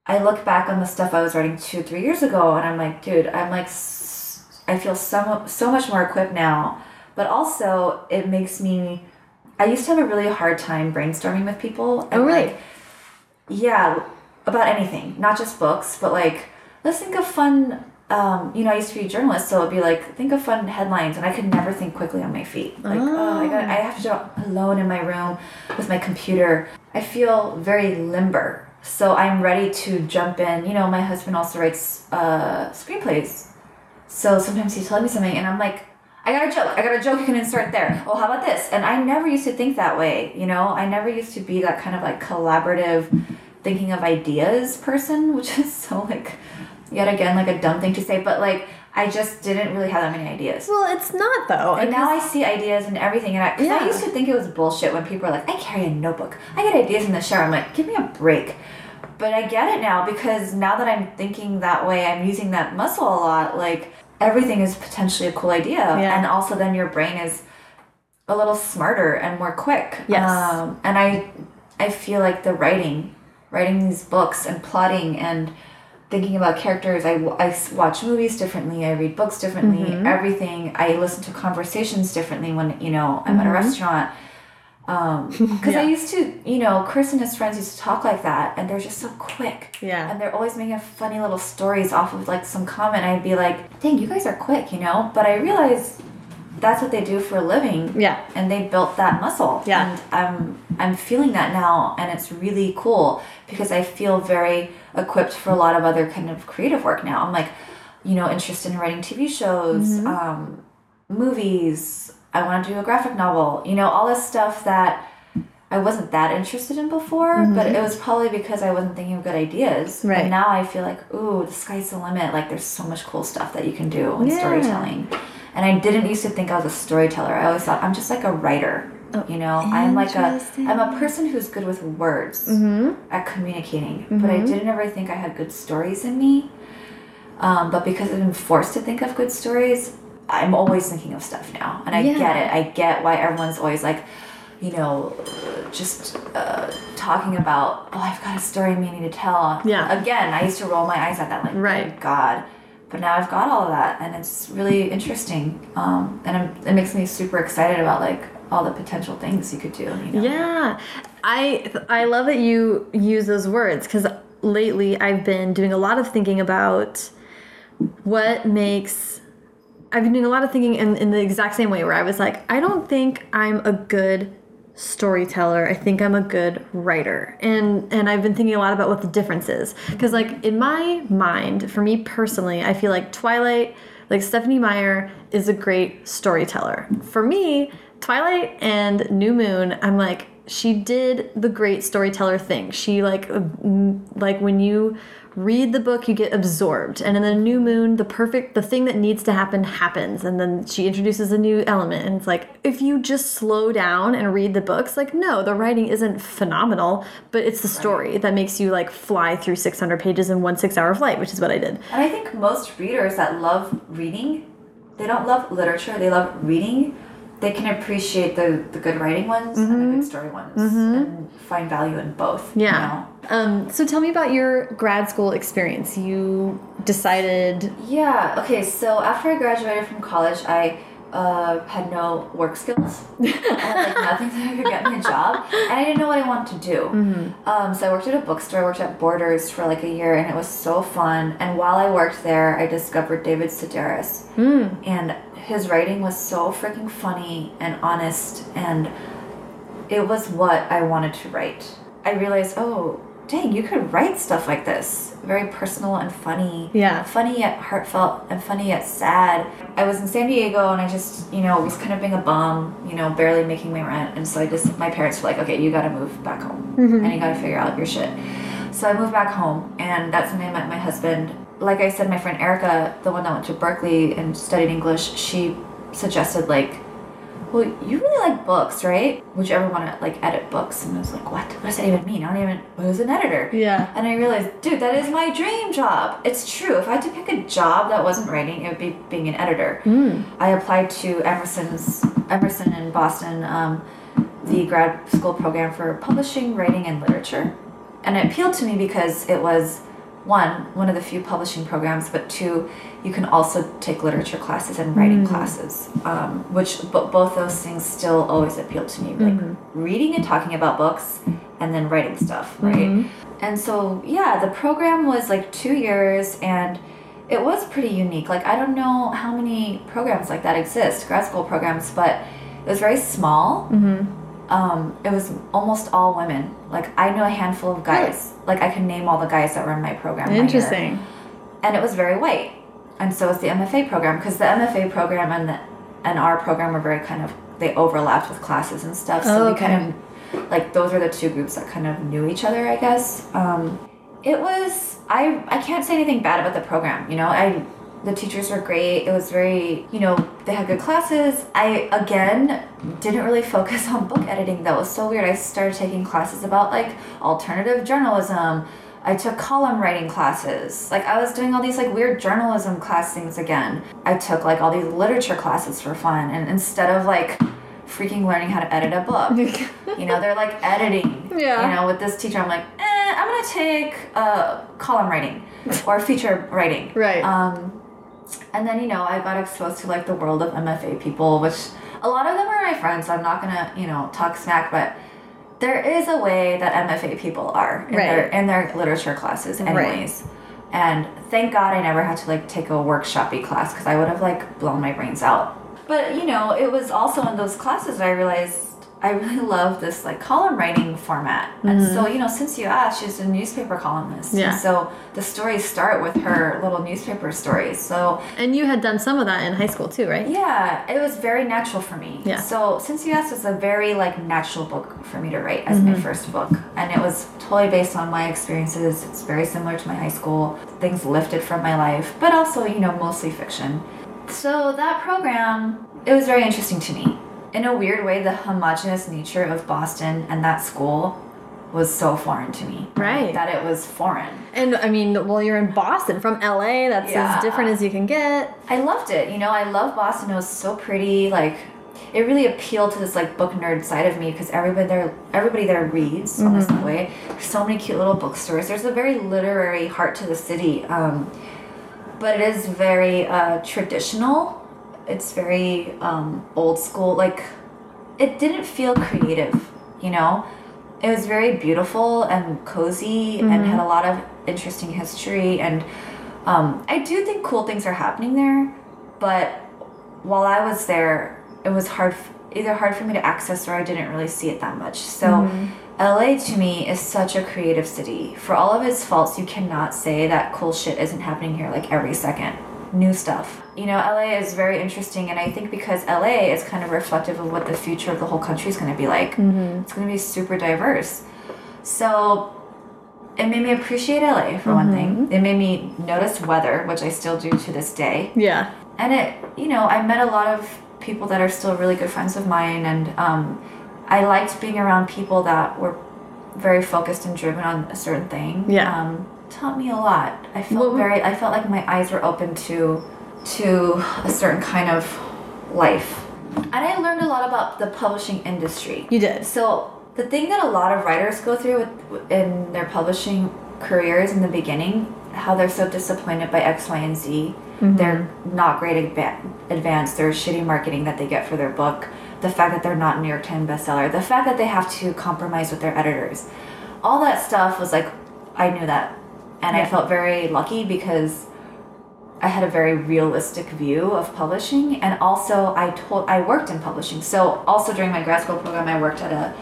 B: I look back on the stuff I was writing two, three years ago, and I'm like, dude, I'm like, I feel so, so much more equipped now. But also, it makes me, I used to have a really hard time brainstorming with people. Oh, and
A: Oh, really?
B: Like, yeah, about anything, not just books, but like, let's think of fun. Um, you know, I used to be a journalist, so it'd be like, think of fun headlines, and I could never think quickly on my feet. Like, oh, I got, I have to do alone in my room with my computer. I feel very limber, so I'm ready to jump in. You know, my husband also writes uh, screenplays, so sometimes he's telling me something, and I'm like, I got a joke. I got a joke you can insert there. Oh, how about this? And I never used to think that way, you know? I never used to be that kind of like collaborative thinking of ideas person, (laughs) which is so like yet again like a dumb thing to say, but like I just didn't really have that many ideas.
A: Well, it's not though.
B: And now I see ideas and everything, and I,
A: Yeah.
B: I used to think it was bullshit when people are like, I carry a notebook, I get ideas in the shower. I'm like, give me a break. But I get it now because now that I'm thinking that way, I'm using that muscle a lot. Like everything is potentially a cool idea,
A: Yeah.
B: and also then your brain is a little smarter and more quick.
A: Yes.
B: Um, and I, I feel like the writing, writing these books and plotting and thinking about characters. I, I watch movies differently. I read books differently.
A: Mm-hmm.
B: Everything. I listen to conversations differently when you know I'm
A: Mm-hmm.
B: at a restaurant. Um, (laughs) because I used to, you know, Chris and his friends used to talk like that, and they're just so quick.
A: Yeah.
B: And they're always making funny little stories off of like some comment. I'd be like, dang, you guys are quick, you know? But I realize that's what they do for a living.
A: Yeah.
B: And they built that muscle.
A: Yeah.
B: And I'm I'm feeling that now and it's really cool because I feel very equipped for a lot of other kind of creative work now. I'm like, you know, interested in writing TV shows,
A: Mm-hmm.
B: um, movies. I want to do a graphic novel. You know, all this stuff that I wasn't that interested in before, but it was probably because I wasn't thinking of good ideas.
A: Right.
B: And now I feel like, ooh, the sky's the limit. Like there's so much cool stuff that you can do in
A: Yeah.
B: storytelling. And I didn't used to think I was a storyteller. I always thought I'm just like a writer. you know, I'm like a
A: Oh.
B: I'm a person who's good with words
A: Mm-hmm.
B: at communicating, but I didn't ever think I had good stories in me. Um, but because I've been forced to think of good stories, I'm always thinking of stuff now, and I
A: Yeah.
B: get it. I get why everyone's always like, you know, just uh, talking about, oh, I've got a story meaning to tell.
A: Yeah.
B: Again, I used to roll my eyes at that, like,
A: Right.
B: "Good God. But now I've got all of that, and it's really interesting. Um, and I'm, it makes me super excited about like all the potential things you could do. You know?
A: Yeah, I I love that you use those words because lately I've been doing a lot of thinking about what makes. I've been doing a lot of thinking in, in the exact same way where I was like, I don't think I'm a good storyteller. I think I'm a good writer. And and I've been thinking a lot about what the difference is. Because like in my mind, for me personally, I feel like Twilight, like Stephenie Meyer is a great storyteller. For me, Twilight and New Moon, I'm like she did the great storyteller thing. She like like when you read the book you get absorbed. And in the new moon the perfect the thing that needs to happen happens. And then she introduces a new element. And it's like if you just slow down and read the books like no the writing isn't phenomenal but it's the story that makes you like fly through 600 pages in one six hour flight which is what i did.
B: And I think most readers that love reading, they don't love literature, they love reading. They can appreciate the, the good writing ones and the good story ones and find value in both. you
A: yeah
B: know?
A: um, so tell me about your grad school experience you decided
B: Yeah, okay, so after I graduated from college, I uh, had no work skills. (laughs) I had like nothing that could get me a job, and I didn't know what I wanted to do. Um, so I worked at a bookstore. I worked at Borders for like a year, and it was so fun. And while I worked there, I discovered David Sedaris, and his writing was so freaking funny and honest, and it was what I wanted to write. I realized, oh, dang, you could write stuff like this. Very personal and funny.
A: Yeah.
B: Funny yet heartfelt and funny yet sad. I was in San Diego and I just, you know, was kind of being a bum, you know, barely making my rent. And so I just, my parents were like, okay, you gotta move back home mm-hmm. and you gotta figure out your shit. So I moved back home and that's when I met my husband. Like I said, my friend Erica, the one that went to Berkeley and studied English, she suggested like well, you really like books, right? Would you ever want to like edit books? And I was like, what? What does that even mean? I don't even. What is an editor?
A: Yeah.
B: And I realized, dude, that is my dream job. It's true. If I had to pick a job that wasn't writing, it would be being an editor. I applied to Emerson's Emerson in Boston, um, the grad school program for publishing, writing, and literature, and it appealed to me because it was one one of the few publishing programs, but two, you can also take literature classes and writing mm. classes, um, which but both those things still always appeal to me, like mm-hmm. reading and talking about books, and then writing stuff, right? Mm-hmm. And so yeah, the program was like two years and it was pretty unique. Like I don't know how many programs like that exist, grad school programs, but it was very small. Mm-hmm. Um, it was almost all women. Like I know a handful of guys. Like I can name all the guys that were in my program.
A: Interesting.
B: And it was very white. And so was the MFA program because the MFA program and the, and our program were very kind of they overlapped with classes and stuff. So
A: Oh,
B: we kind of like those were the two groups that kind of knew each other, I guess. Um, it was I I can't say anything bad about the program. You know, I the teachers were great. It was very you know they had good classes. I again didn't really focus (laughs) on book editing. That was so weird. I started taking classes about like alternative journalism. I took column writing classes. Like I was doing all these like weird journalism class things again. I took like all these literature classes for fun and instead of like freaking learning how to edit a book. (laughs) you know, they're like editing.
A: Yeah.
B: You know, with this teacher I'm like, eh, I'm gonna take uh, column writing (laughs) or feature writing.
A: Right.
B: Um, and then you know I got exposed to like the world of MFA people, which a lot of them are my friends. So I'm not gonna you know talk smack, but there is a way that MFA people are in
A: Right.
B: their in their literature classes, anyways. And thank God I never had to like take a workshopy class because I would have like blown my brains out. But you know, it was also in those classes that I realized I really (laughs) love this like column writing format. And so, you know, since you asked, she's a newspaper columnist.
A: Mm-hmm. Yeah.
B: And so the stories start with her little newspaper stories. So
A: And you had done some of that in high school too, right?
B: yeah, it was very natural for me.
A: Yeah.
B: So since you asked, it's a very like natural book for me to write as
A: Mm-hmm.
B: my first book, and it was totally based on my experiences. It's very similar to my high school things lifted from my life, but also you know mostly fiction. So that program, it was very interesting to me. In a weird way, the homogenous nature of Boston and that school was so foreign to me.
A: Right.
B: That it was foreign.
A: And I mean, well, you're in Boston from LA. That's
B: Yeah.
A: as different as you can get.
B: I loved it. You know, I love Boston. It was so pretty. Like, it really appealed to this like book nerd side of me because everybody there, everybody there reads on the subway. There's so many cute little bookstores. There's a very literary heart to the city, um, but it is very uh, traditional. It's very um, old school. Like, it didn't feel creative. You know, it was very beautiful and cozy and had a lot of interesting history and um, i do think cool things are happening there but while i was there it was hard either hard for me to access or i didn't really see it that much so la to me is such a creative city for all of its faults you cannot say that cool shit isn't happening here like every second new stuff you know la is very interesting and i think because la is kind of reflective of what the future of the whole country is going to be like it's going to be super diverse so it made me appreciate LA for one thing. It made me notice weather, which I still do to this day.
A: Yeah.
B: And it, you know, I met a lot of people that are still really good friends of mine, and um, I liked being around people that were very focused and driven on a certain thing.
A: Yeah.
B: Um, taught me a lot. I felt
A: What
B: very. I felt like my eyes were open to to a certain kind of life, and I learned a lot about the publishing industry.
A: You did.
B: So the thing that a lot of writers go through with, in their publishing careers in the beginning, how they're so disappointed by X, Y, and Z. Mm-hmm. They're not great adva- advanced. They're shitty marketing that they get for their book. The fact that they're not a New York Times bestseller. The fact that they have to compromise with their editors. All that stuff was like, I knew that, and I felt very lucky because I had a very realistic view of publishing, and also I told I worked in publishing. So also during my grad school program, I worked at a,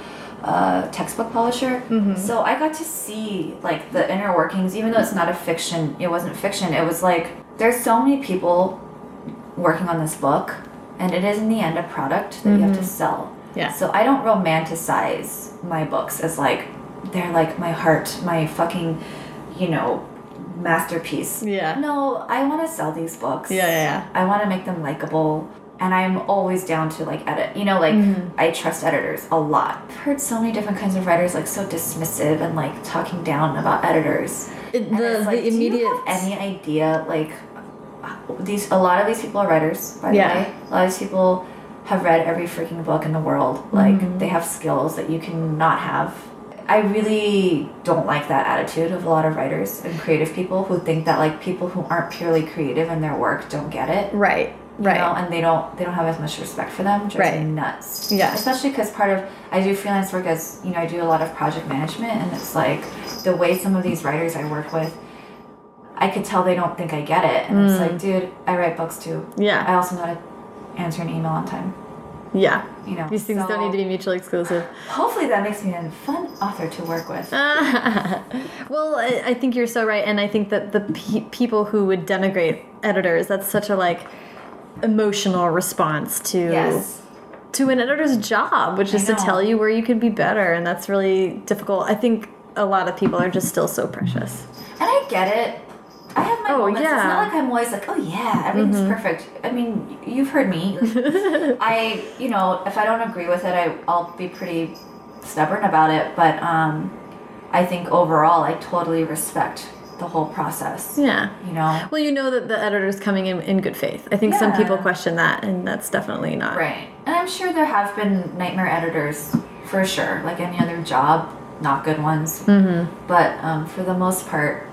B: textbook publisher. Mm-hmm. So I got to see like the inner workings, even though it's not a fiction. It wasn't fiction. It was like there's so many people working on this book, and it is in the end a product that you have to mm-hmm. sell.
A: Yeah.
B: So I don't romanticize my books as like they're like my heart, my fucking, you know, masterpiece.
A: Yeah.
B: No, I want to sell these books.
A: Yeah, yeah, yeah.
B: I want to make them likable. And I'm always down to like edit. You know, like
A: Mm-hmm.
B: I trust editors a lot. I've heard so many different kinds of writers like so dismissive and like talking down about editors.
A: It- the-
B: like,
A: the immediate-
B: any idea like these a lot of these people are writers, by
A: Yeah.
B: the way. A lot of these people have read every freaking book in the world. Like
A: Mm-hmm.
B: they have skills that you cannot have. I really don't like that attitude of a lot of writers and creative people who think that like people who aren't purely creative in their work don't get it.
A: Right.
B: You
A: Right.
B: know, and they don't they don't have as much respect for them. Drives
A: Right.
B: nuts.
A: Yeah.
B: Especially because part of I do freelance work as you know I do a lot of project management, and it's like the way some of these writers I work with, I could tell they don't think I get it, and it's like, dude, I write books too. Yeah. I
A: Mm.
B: Also know how to answer an email on time.
A: Yeah.
B: You know,
A: These things don't need to be mutually exclusive.
B: Hopefully, that makes me a fun author to work with. (laughs)
A: well, I, I think you're so right, and I think that the pe people who would denigrate editors, that's such a like emotional response to
B: yes.
A: to an editor's job, which is to tell you where you could be better, and that's really difficult. I think a lot of people are just still so precious.
B: And I get it. I have my
A: Oh,
B: moments. It's
A: yeah. Mm-hmm.
B: not like I'm always like, oh yeah, everything's perfect. I mean, you've heard me. (laughs) I, you know, if I don't agree with it, I, I'll be pretty stubborn about it. But um, I think overall, I totally respect the whole process.
A: Yeah.
B: You know.
A: Well, you know that the editor's coming in in good faith. I think some people question that, and that's definitely not.
B: Right. And I'm sure there have been nightmare editors for sure, like any other job. not good ones.
A: Mm-hmm.
B: But um, for the most part,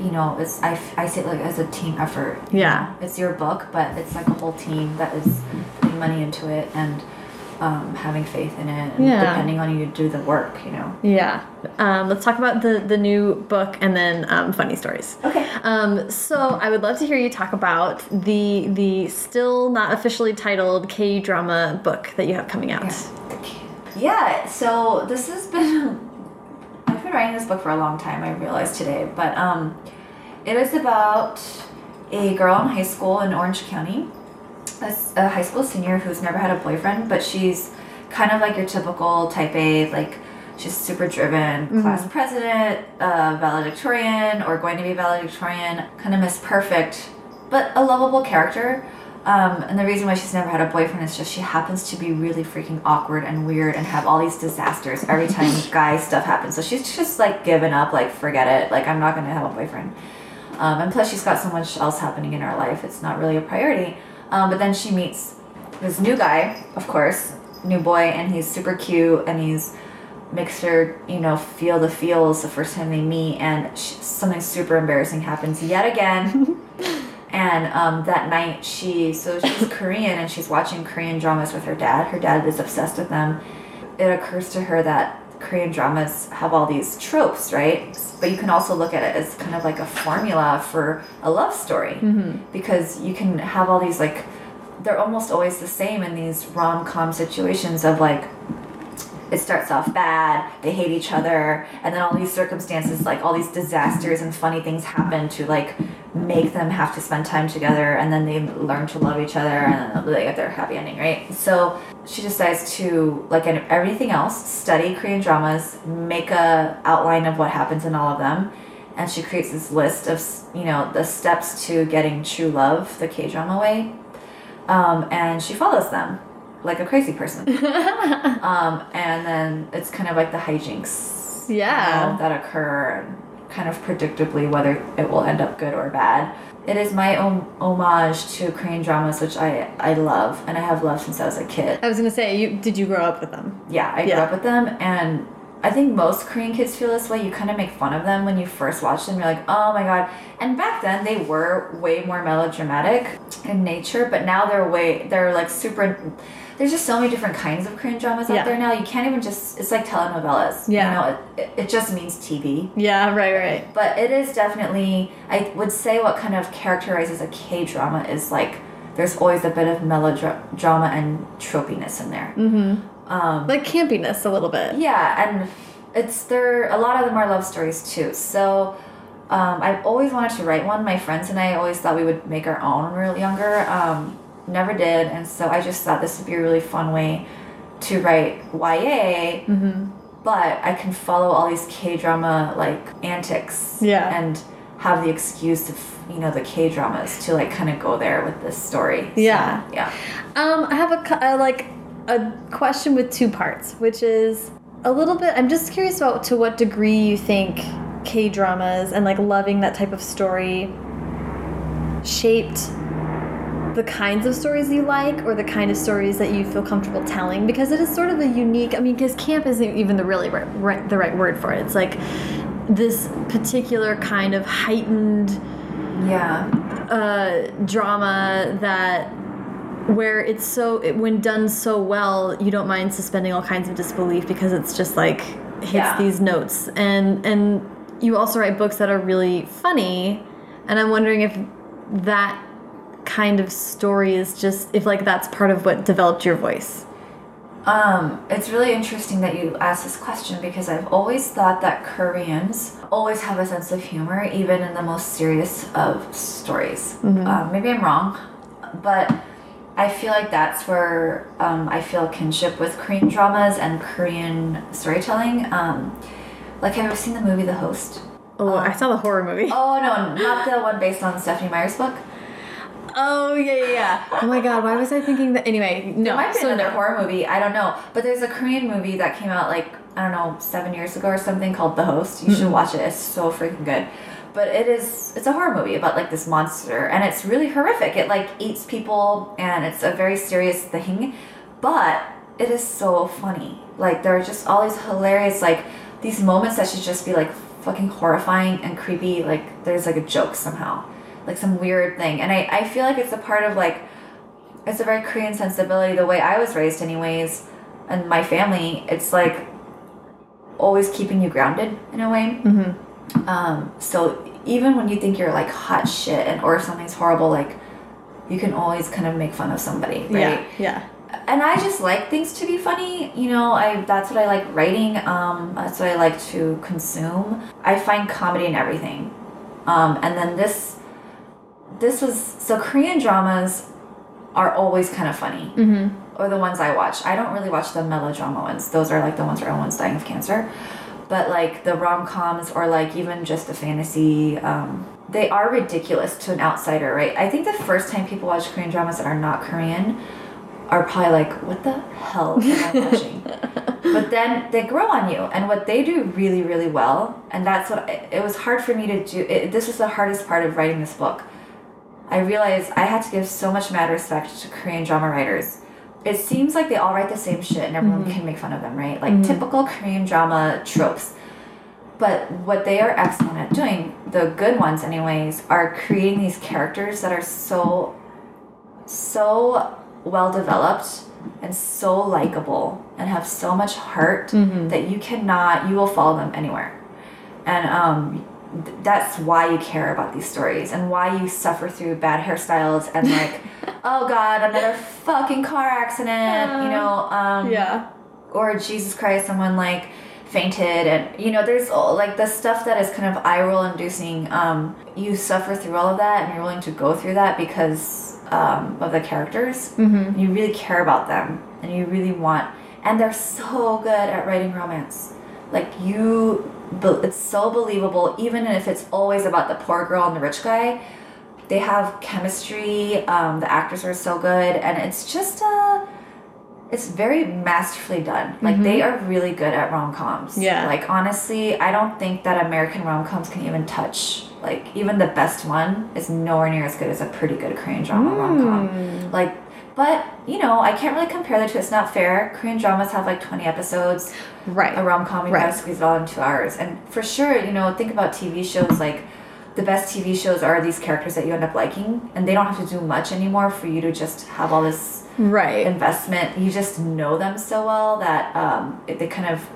B: you know, it's I see it like as a team effort.
A: Yeah.
B: It's your book, but it's like a whole team that is putting money into it and um, having faith in it and
A: Yeah.
B: depending on you to do the work, you know.
A: Yeah. Um, let's talk about the the new book and then um, funny stories.
B: Okay.
A: Um, so I would love to hear you talk about the the still not officially titled K drama book that you have coming out.
B: Yeah, so this has been (laughs) writing this book for a long time, I realized today, but um it is about a girl in high school in Orange County, a high school senior who's never had a boyfriend, but she's kind of like your typical type A, like she's super driven, class president, uh, valedictorian, or going to be valedictorian, kind of Miss Perfect, but a lovable character. Um, and the reason why she's never had a boyfriend is just she happens to be really freaking awkward and weird and have all these disasters every time (laughs) guy stuff happens. So she's just like given up, like forget it, like I'm not gonna have a boyfriend. Um, and plus she's got so much else happening in her life, it's not really a priority. Um, but then she meets this new guy, of course, new boy, and he's super cute and he's makes her, you know, feel the feels the first time they meet, and sh something super embarrassing happens yet again. (laughs) and um, that night, she so she's (laughs) Korean and she's watching Korean dramas with her dad. Her dad is obsessed with them. It occurs to her that Korean dramas have all these tropes, right? But you can also look at it as kind of like a formula for a love story because you can have all these like they're almost always the same in these rom-com situations of like it starts off bad, they hate each other, and then all these circumstances, like all these disasters and funny things happen to like make them have to spend time together, and then they learn to love each other, and they get their happy ending, right? So she decides to, like in everything else, study Korean dramas, make a outline of what happens in all of them, and she creates this list of you know the steps to getting true love the K drama way, um, and she follows them like a crazy person. (laughs) um, and then it's kind of like the hijinks you
A: Yeah.
B: know, that occur kind of predictably whether it will end up good or bad. It is my own homage to Korean dramas, which I, I love and I have loved since I was a kid.
A: I was gonna say, you did you grow up with them?
B: Yeah, I grew up with them and I think most Korean kids feel this way. You kind of make fun of them when you first watch them. You're like, oh my god. And back then they were way more melodramatic in nature, but now they're way they're like super. There's just so many different kinds of Korean dramas
A: Yeah.
B: out there now. You can't even just. It's like telenovelas.
A: Yeah.
B: You know, it, it, just means TV.
A: Yeah, right, right.
B: But it is definitely. I would say what kind of characterizes a K drama is like. There's always a bit of melodrama and tropiness in there.
A: Mm-hmm.
B: Um,
A: Like campiness a little bit.
B: yeah, and it's there. A lot of them are love stories too. So um, I've always wanted to write one. My friends and I always thought we would make our own when we were younger. Um, never did, and so I just thought this would be a really fun way to write YA.
A: Mm-hmm.
B: But I can follow all these K drama like antics.
A: Yeah.
B: And have the excuse of you know the K dramas to like kind of go there with this story. So,
A: Yeah.
B: yeah.
A: Um, I have a, cu- uh, like a question with two parts, which is a little bit. I'm just curious about to what degree you think K dramas and like loving that type of story shaped the kinds of stories you like or the kind of stories that you feel comfortable telling because it is sort of a unique. I mean, because camp isn't even the really right, right, the right word for it. It's like this particular kind of heightened
B: Yeah.
A: uh, drama that where it's so it, when done so well you don't mind suspending all kinds of disbelief because it's just like hits
B: Yeah.
A: these notes and and you also write books that are really funny and i'm wondering if that kind of story is just if like that's part of what developed your voice
B: Um, it's really interesting that you asked this question because I've always thought that Koreans always have a sense of humor, even in the most serious of stories. Um, maybe I'm wrong, but I feel like that's where um, I feel kinship with Korean dramas and Korean storytelling. Um, like, have you seen the movie The Host?
A: oh i saw the horror movie
B: Oh no, not the one based on Stephenie Meyer's book.
A: Oh yeah yeah yeah oh my god why was i thinking that anyway no
B: There might be
A: so
B: another
A: no.
B: horror movie. I don't know. But there's a Korean movie that came out like I don't know seven years ago or something called The Host. You should mm-hmm. watch it. It's so freaking good. But it is it's a horror movie about like this monster and it's really horrific. It like eats people and it's a very serious thing. But it is so funny. Like there are just all these hilarious like these moments that should just be like fucking horrifying and creepy. Like there's like a joke somehow, like some weird thing. And I I feel like it's a part of like it's a very Korean sensibility. The way I was raised, anyways, and my family, it's like always keeping you grounded in a way.
A: Mm-hmm.
B: Um, so even when you think you're like hot shit and or something's horrible, like you can always kind of make fun of somebody, right?
A: Yeah. Yeah.
B: And I just like things to be funny. You know, I that's what I like writing. Um, that's what I like to consume. I find comedy in everything. Um, and then this, this was so Korean dramas are always kind of funny.
A: Mm-hmm.
B: Or the ones I watch. I don't really watch the melodrama ones. Those are like the ones where everyone's dying of cancer. But like the rom coms or like even just the fantasy, um, they are ridiculous to an outsider, right? I think the first time people watch Korean dramas that are not Korean are probably like, what the hell am I (laughs) watching? but then they grow on you, and what they do really, really well, and that's what it, it was hard for me to do. It, this was the hardest part of writing this book. I realized I had to give so much mad respect to Korean drama writers. It seems like they all write the same shit, and everyone mm-hmm. can make fun of them, right? Like mm-hmm. typical Korean drama tropes. But what they are excellent at doing, the good ones, anyways, are creating these characters that are so, so well developed and so likable and have so much heart mm-hmm. that you cannot, you will follow them anywhere. And um, th- that's why you care about these stories and why you suffer through bad hairstyles and like, (laughs) oh god, another fucking car accident, you know, um,
A: Yeah.
B: or Jesus Christ, someone like fainted, and you know, there's all, like the stuff that is kind of eye roll inducing. Um, you suffer through all of that, and you're willing to go through that because um, of the characters.
A: Mm-hmm.
B: You really care about them, and you really want, and they're so good at writing romance. Like you, it's so believable, even if it's always about the poor girl and the rich guy. They have chemistry. Um, the actors are so good, and it's just uh it's very masterfully done. Like they are really good at rom coms.
A: Yeah.
B: Like honestly, I don't think that American rom coms can even touch. Like even the best one is nowhere near as good as a pretty good Korean drama rom com. Like, but you know, I can't really compare the two. It's not fair. Korean dramas have like twenty episodes.
A: Right.
B: A rom com, you
A: Right.
B: gotta squeeze it all in two hours. And for sure, you know, think about TV shows like. The best TV shows are these characters that you end up liking, and they don't have to do much anymore for you to just have all this
A: Right.
B: investment. You just know them so well that um, it, they kind of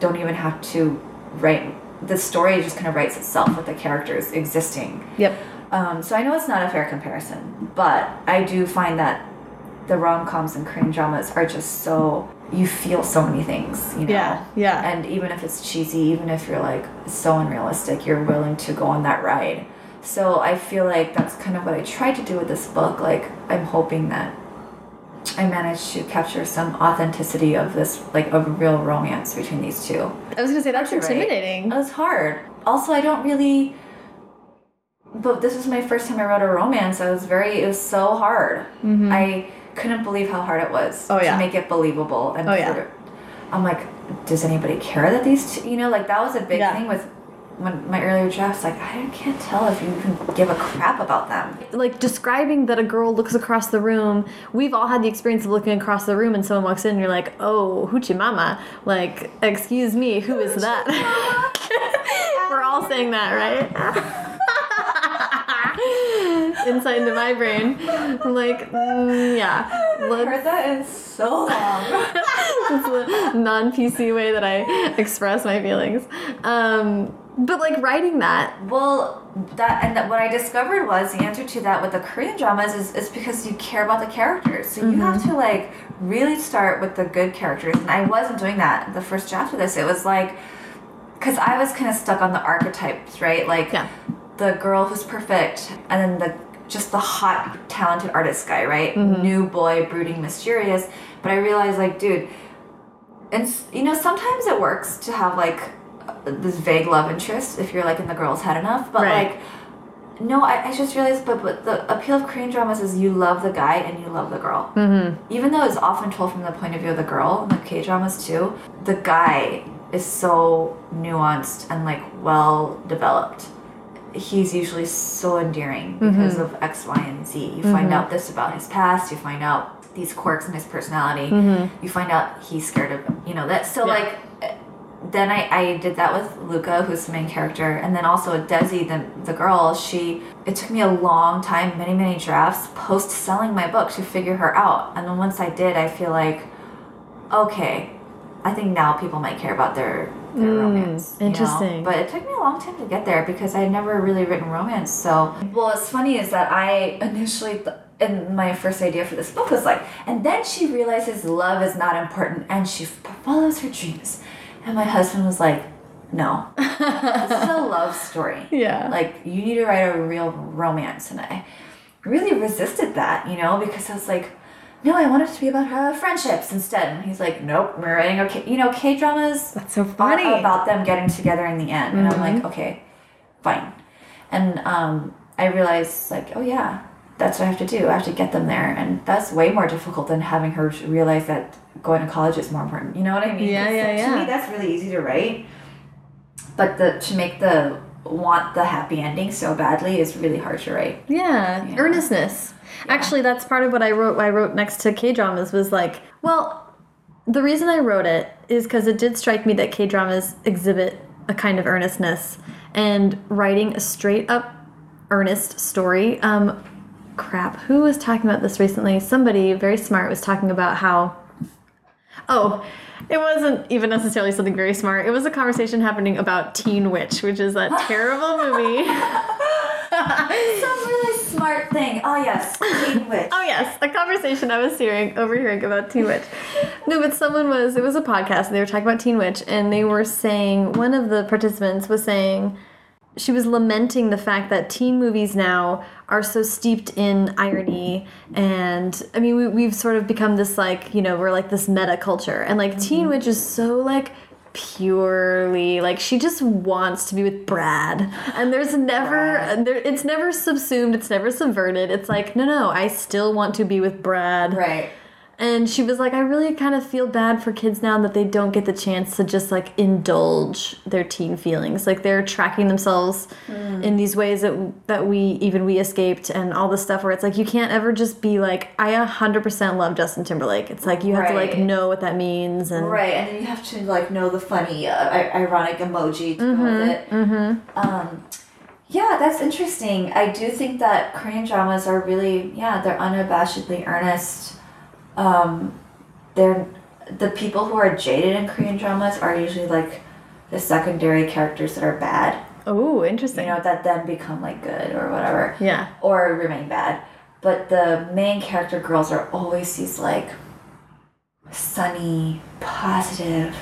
B: don't even have to write. The story just kind of writes itself with the characters existing.
A: Yep.
B: Um, so I know it's not a fair comparison, but I do find that the rom coms and Korean dramas are just so you feel so many things, you know.
A: Yeah, yeah.
B: And even if it's cheesy, even if you're like so unrealistic, you're willing to go on that ride. So I feel like that's kind of what I tried to do with this book. Like I'm hoping that I managed to capture some authenticity of this, like a real romance between these two.
A: I was gonna say that's
B: right.
A: intimidating.
B: It was hard. Also, I don't really. But this was my first time I wrote a romance. I was very. It was so hard. Mm-hmm. I couldn't believe how hard it was.
A: Oh, yeah.
B: to make it believable. And
A: Oh, yeah.
B: I'm like, does anybody care that these two? You know, like that was a big
A: Yeah.
B: thing with when my earlier drafts. Like, I can't tell if you even give a crap about them.
A: like describing that a girl looks across the room we've all had the experience of looking across the room and someone walks in and you're like oh hoochie mama like excuse me who is that (laughs) we're all saying that right (laughs) inside into my brain I'm like mm, yeah
B: I
A: let's
B: heard that in so long. (laughs)
A: it's the non-PC way that I express my feelings. Um, but like writing that,
B: Well, that and that what I discovered was the answer to that with the Korean dramas is, is because you care about the characters. So you have to like really start with the good characters. And I wasn't doing that the first draft of this. It was like because I was kind of stuck on the archetypes, right? Like
A: Yeah.
B: the girl who's perfect, and then the just the hot, talented artist guy, right? New boy, brooding, mysterious. But I realized, like, dude, and you know, sometimes it works to have like this vague love interest if you're like in the girl's head enough. But
A: Right.
B: like, no, I, I just realized, but but the appeal of Korean dramas is you love the guy and you love the girl. Mm-hmm. Even though it's often told from the point of view of the girl in the K dramas too, the guy is so nuanced and like well developed. He's usually so endearing mm-hmm. because of X, Y, and Z. You find mm-hmm. out this about his past. You find out these quirks in his personality. Mm-hmm. You find out he's scared of you know that. So
A: Yeah.
B: like then I, I did that with Luca, who's the main character, and then also Desi, the, the girl. She it took me a long time, many many drafts post selling my book to figure her out. And then once I did, I feel like, okay, I think now people might care about their their
A: Mm,
B: romance. you know?
A: interesting.
B: But it took me a long time to get there because I had never really written romance. So, well, what's funny is that I initially. Th- and my first idea for this book was like, and then she realizes love is not important and she f- follows her dreams. And my husband was like, no, this is a (laughs) love story.
A: Yeah.
B: Like, you need to write a real romance. And I really resisted that, you know, because I was like, no, I want it to be about her friendships instead. And he's like, nope, we're writing okay. you know, K dramas
A: That's so
B: are
A: funny.
B: about them getting together in the end. And I'm like, okay, fine. And um, I realized, like, oh yeah, that's what I have to do. I have to get them there. And that's way more difficult than having her realize that going to college is more important. You know what I mean?
A: Yeah,
B: It's-
A: yeah,
B: To
A: yeah.
B: me, that's really easy to write. But the to make the want the happy ending so badly is really hard to write.
A: Yeah,
B: Yeah.
A: earnestness. Actually, that's part of what I wrote. I wrote next to K dramas was like, well, the reason I wrote it is because it did strike me that K dramas exhibit a kind of earnestness, and writing a straight up earnest story. Um, crap, who was talking about this recently? Somebody very smart was talking about how. Oh, it wasn't even necessarily something very smart. It was a conversation happening about Teen Witch, which is that (laughs) terrible movie. (laughs)
B: Some really smart thing. Oh yes, Teen (laughs) Witch.
A: Oh yes, a conversation I was hearing overhearing about Teen Witch. No, but someone was it was a podcast and they were talking about Teen Witch and they were saying one of the participants was saying she was lamenting the fact that teen movies now are so steeped in irony and I mean we, we've sort of become this like you know we're like this meta culture. And like Teen mm-hmm. Witch is so like purely like she just wants to be with Brad. And there's never there, it's never subsumed it's never subverted. It's like no no I still want to be with Brad.
B: Right.
A: And she was like, I really kind of feel bad for kids now that they don't get the chance to just like indulge their teen feelings. Like they're tracking themselves in these ways that that we even we escaped and all this stuff where it's like you can't ever just be like I 100% love Justin Timberlake. It's like you have to like know what that means and
B: Right, and then you have to like know the funny, uh, ironic emoji to go with it. Mm-hmm. Um, yeah, that's interesting. I do think that Korean dramas are really, yeah, they're unabashedly earnest. Um, they're the people who are jaded in Korean dramas are usually like the secondary characters that are bad.
A: Oh, interesting.
B: You know, that then become like good or whatever.
A: yeah.
B: or remain bad. But the main character girls are always these like sunny, positive,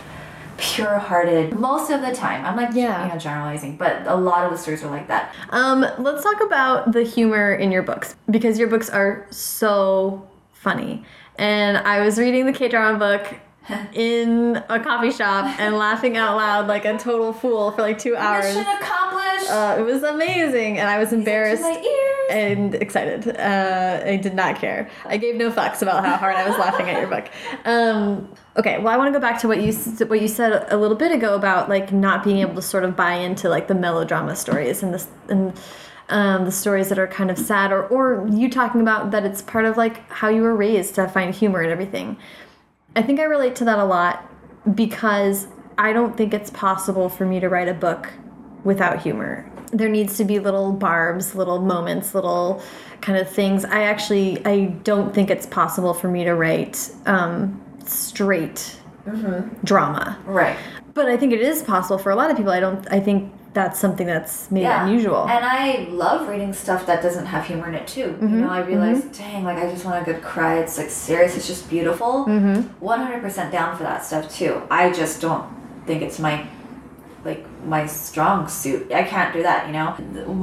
B: pure-hearted. Most of the time, I'm like
A: Yeah.
B: you know generalizing, but a lot of the stories are like that.
A: Um, let's talk about the humor in your books because your books are so funny. And I was reading the K drama book (laughs) in a coffee shop and (laughs) laughing out loud like a total fool for like two hours.
B: Mission accomplished.
A: Uh, it was amazing, and I was embarrassed
B: my ears.
A: and excited. Uh, I did not care. I gave no fucks about how hard I was laughing at your book. (laughs) Um, okay, well, I want to go back to what you what you said a little bit ago about like not being able to sort of buy into like the melodrama stories and this and um, the stories that are kind of sad, or or you talking about that it's part of like how you were raised to find humor and everything. I think I relate to that a lot because I don't think it's possible for me to write a book without humor. There needs to be little barbs, little moments, little kind of things. I actually I don't think it's possible for me to write um, straight drama.
B: right.
A: But I think it is possible for a lot of people. I don't. I think that's something that's maybe
B: Yeah.
A: unusual.
B: And I love reading stuff that doesn't have humor in it too.
A: Mm-hmm.
B: You know, I realize, dang, like I just want a good cry. It's like serious. It's just beautiful.
A: Mm-hmm.
B: One hundred percent down for that stuff too. I just don't think it's my like my strong suit. I can't do that. You know.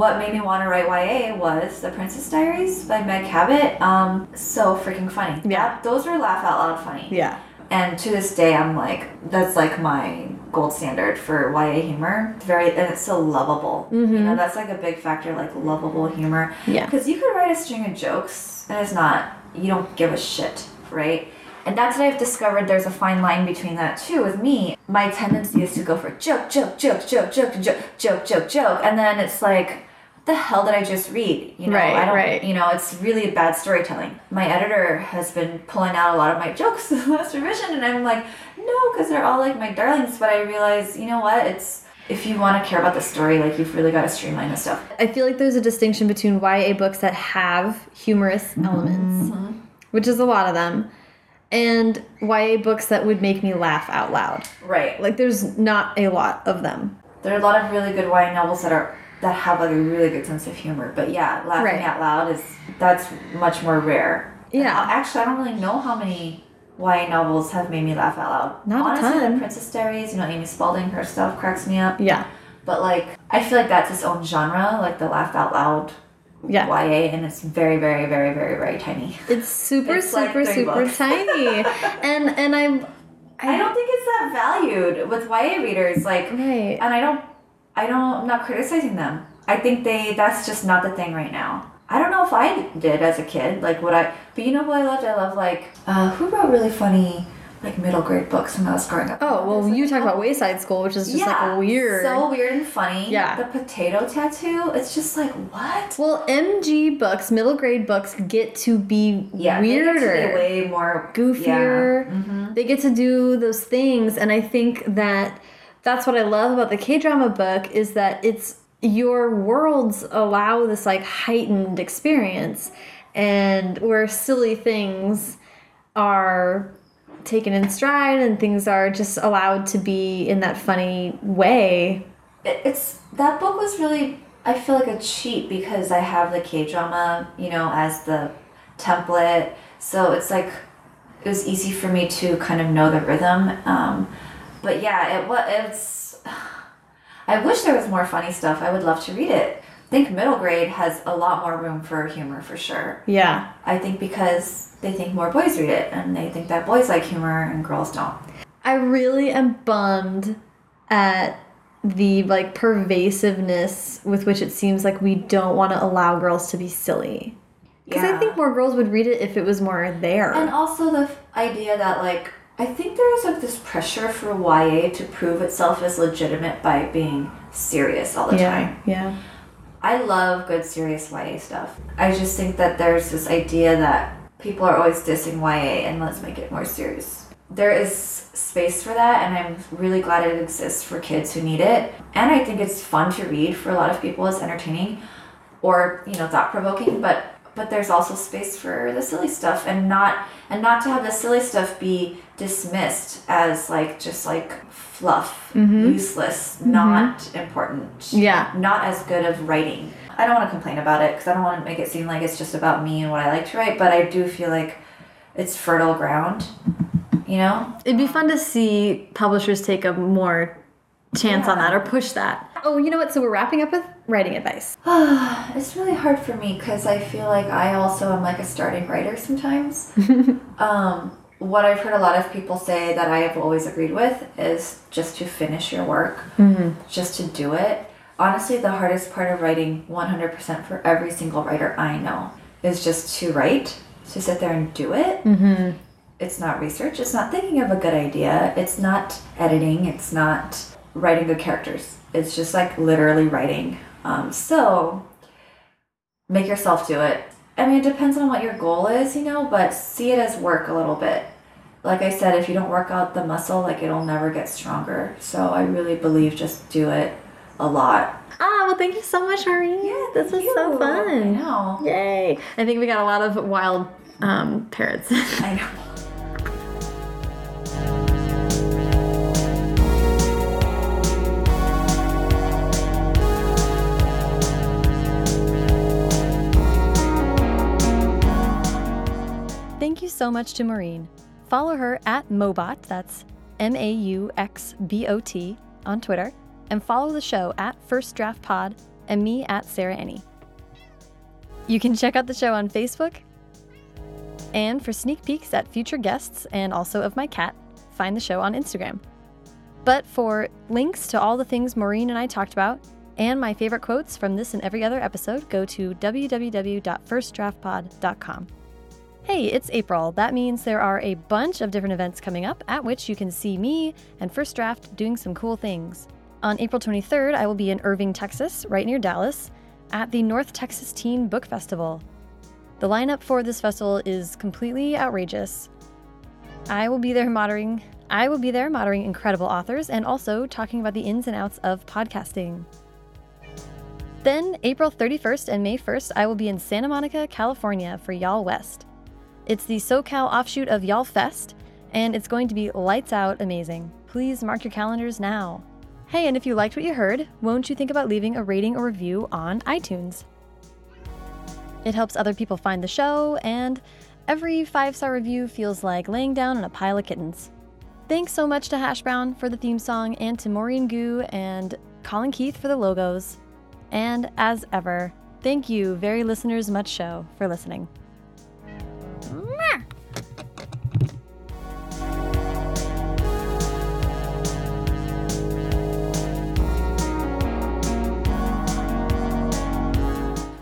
B: What made me want to write YA was The Princess Diaries by Meg Cabot. Um, so freaking funny.
A: Yeah.
B: That- those are laugh out loud funny.
A: yeah.
B: And to this day, I'm like, that's like my gold standard for YA humor. It's very, and it's so lovable. You know, that's like a big factor, like lovable humor.
A: Mm-hmm. Yeah.
B: Because you could write a string of jokes, and it's not, you don't give a shit, right? And that's what I've discovered. There's a fine line between that too. With me, my tendency is to go for joke, joke, joke, joke, joke, joke, joke, joke, joke, and then it's like, what the hell did I just read? You know,
A: Right,
B: I don't.
A: right.
B: You know, it's really bad storytelling. My editor has been pulling out a lot of my jokes in the last revision, and I'm like, no, because they're all like my darlings. But I realize, you know what? It's if you want to care about the story, like you've really got to streamline the stuff.
A: I feel like there's a distinction between YA books that have humorous elements, mm-hmm. which is a lot of them, and YA books that would make me laugh out loud.
B: Right.
A: Like there's not a lot of them.
B: There are a lot of really good YA novels that are that have like a really good sense of humor. But yeah, laughing
A: Right.
B: out loud is that's much more rare.
A: Yeah.
B: Actually, I don't really know how many YA novels have made me laugh out loud.
A: Not a
B: Honestly,
A: ton.
B: the Princess Diaries, you know, Amy Spalding, her stuff cracks me up.
A: Yeah.
B: But like, I feel like that's its own genre, like the laugh out loud
A: Yeah.
B: YA, and it's very, very, very, very, very tiny.
A: It's super,
B: It's
A: super,
B: three
A: super
B: books.
A: tiny. (laughs) and and I'm
B: I don't think it's that valued with YA readers. Like,
A: right.
B: and I don't, I don't, I'm not criticizing them. I think they, that's just not the thing right now. I don't know if I did as a kid, like what I, but you know who I loved? I love like, uh, who wrote really funny, like middle grade books when I was growing up?
A: Oh well,
B: There's,
A: you talk
B: a
A: about Wayside School, which is just like weird.
B: So weird and funny.
A: Yeah.
B: The potato tattoo, it's just like, what?
A: well, MG books, middle grade books, get to be
B: Yeah, they get to be
A: weirder.
B: way more
A: goofier.
B: Yeah. Mhm.
A: They get to do those things, and I think that that's what I love about the K drama book is that it's your worlds allow this like heightened experience, and where silly things are taken in stride and things are just allowed to be in that funny way.
B: It's that book was really I feel like a cheat because I have the K drama, you know, as the template. So it's like it was easy for me to kind of know the rhythm. Um, but yeah, it was. It's. I wish there was more funny stuff. I would love to read it. I think middle grade has a lot more room for humor for sure.
A: Yeah.
B: I think because they think more boys read it and they think that boys like humor and girls don't.
A: I really am bummed at the like pervasiveness with which it seems like we don't want to allow girls to be silly. Because I think more girls would read it if it was more there.
B: And also the idea that like I think there is like this pressure for YA to prove itself as legitimate by being serious all the
A: yeah,
B: time.
A: yeah.
B: I love good serious YA stuff. I just think that there's this idea that people are always dissing YA and let's make it more serious. There is space for that and I'm really glad it exists for kids who need it. And I think it's fun to read for a lot of people. It's entertaining or, you know, thought provoking, but but there's also space for the silly stuff and not and not to have the silly stuff be dismissed as like just like fluff, useless, not important
A: Yeah.
B: not as good of writing. I don't want to complain about it because I don't want to make it seem like it's just about me and what I like to write, but I do feel like it's fertile ground, you know?
A: It'd be fun to see publishers take a more chance on that or push that. Oh, you know what? So we're wrapping up with writing advice. (sighs)
B: it's really hard for me because I feel like I also am like a starting writer sometimes. (laughs) um, what I've heard a lot of people say that I have always agreed with is just to finish your work, just to do it. Honestly, the hardest part of writing 100% for every single writer I know is just to write, to sit there and do it.
A: Mm-hmm.
B: It's not research, it's not thinking of a good idea, it's not editing, it's not writing good characters. It's just like literally writing. Um, so make yourself do it. I mean, it depends on what your goal is, you know, but see it as work a little bit. Like I said, if you don't work out the muscle, like it'll never get stronger. So I really believe just do it a lot.
A: Ah, well, thank you so much, Marie. Yeah, this was so
B: I
A: fun.
B: know.
A: Yay! I think we got a lot of wild um, parrots. (laughs)
B: I know.
A: Thank you so much to Maurene. Follow her at Mobot, that's M A U X B O T, on Twitter, and follow the show at First Draft Pod and me at Sarah Enni. You can check out the show on Facebook. And for sneak peeks at future guests and also of my cat, find the show on Instagram. But for links to all the things Maurene and I talked about, and my favorite quotes from this and every other episode, go to www.firstdraftpod.com. Hey, it's April. That means there are a bunch of different events coming up at which you can see me and First Draft doing some cool things. On April 23rd, I will be in Irving, Texas, right near Dallas, at the North Texas Teen Book Festival. The lineup for this festival is completely outrageous. I will be there moderating I will be there moderating incredible authors and also talking about the ins and outs of podcasting. Then, April 31st and May 1st, I will be in Santa Monica, California for Y'all West. It's the SoCal offshoot of Y'all Fest, and it's going to be lights out amazing. Please mark your calendars now. Hey, and if you liked what you heard, won't you think about leaving a rating or review on iTunes? It helps other people find the show, and every five star review feels like laying down on a pile of kittens. Thanks so much to Hash Brown for the theme song, and to Maurene Goo and Colin Keith for the logos. And as ever, thank you, very listeners much show, for listening.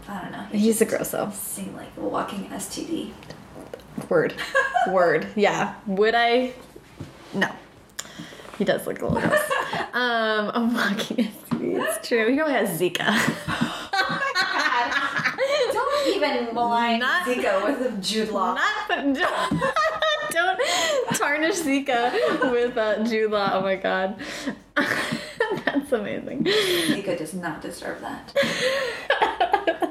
B: I don't know.
A: He's a grosso.
B: Seem like a walking STD.
A: Word. (laughs) Word. Yeah. Would I? No. He does look a little gross. (laughs) um, I'm walking. STD. It's true. He probably has Zika. (laughs)
B: Even malign
A: Not-
B: Zika with Jude Law.
A: Not, don't, (laughs) don't tarnish Zika with uh, Jude Law. Oh my god. (laughs) That's amazing.
B: Zika does not deserve that. (laughs)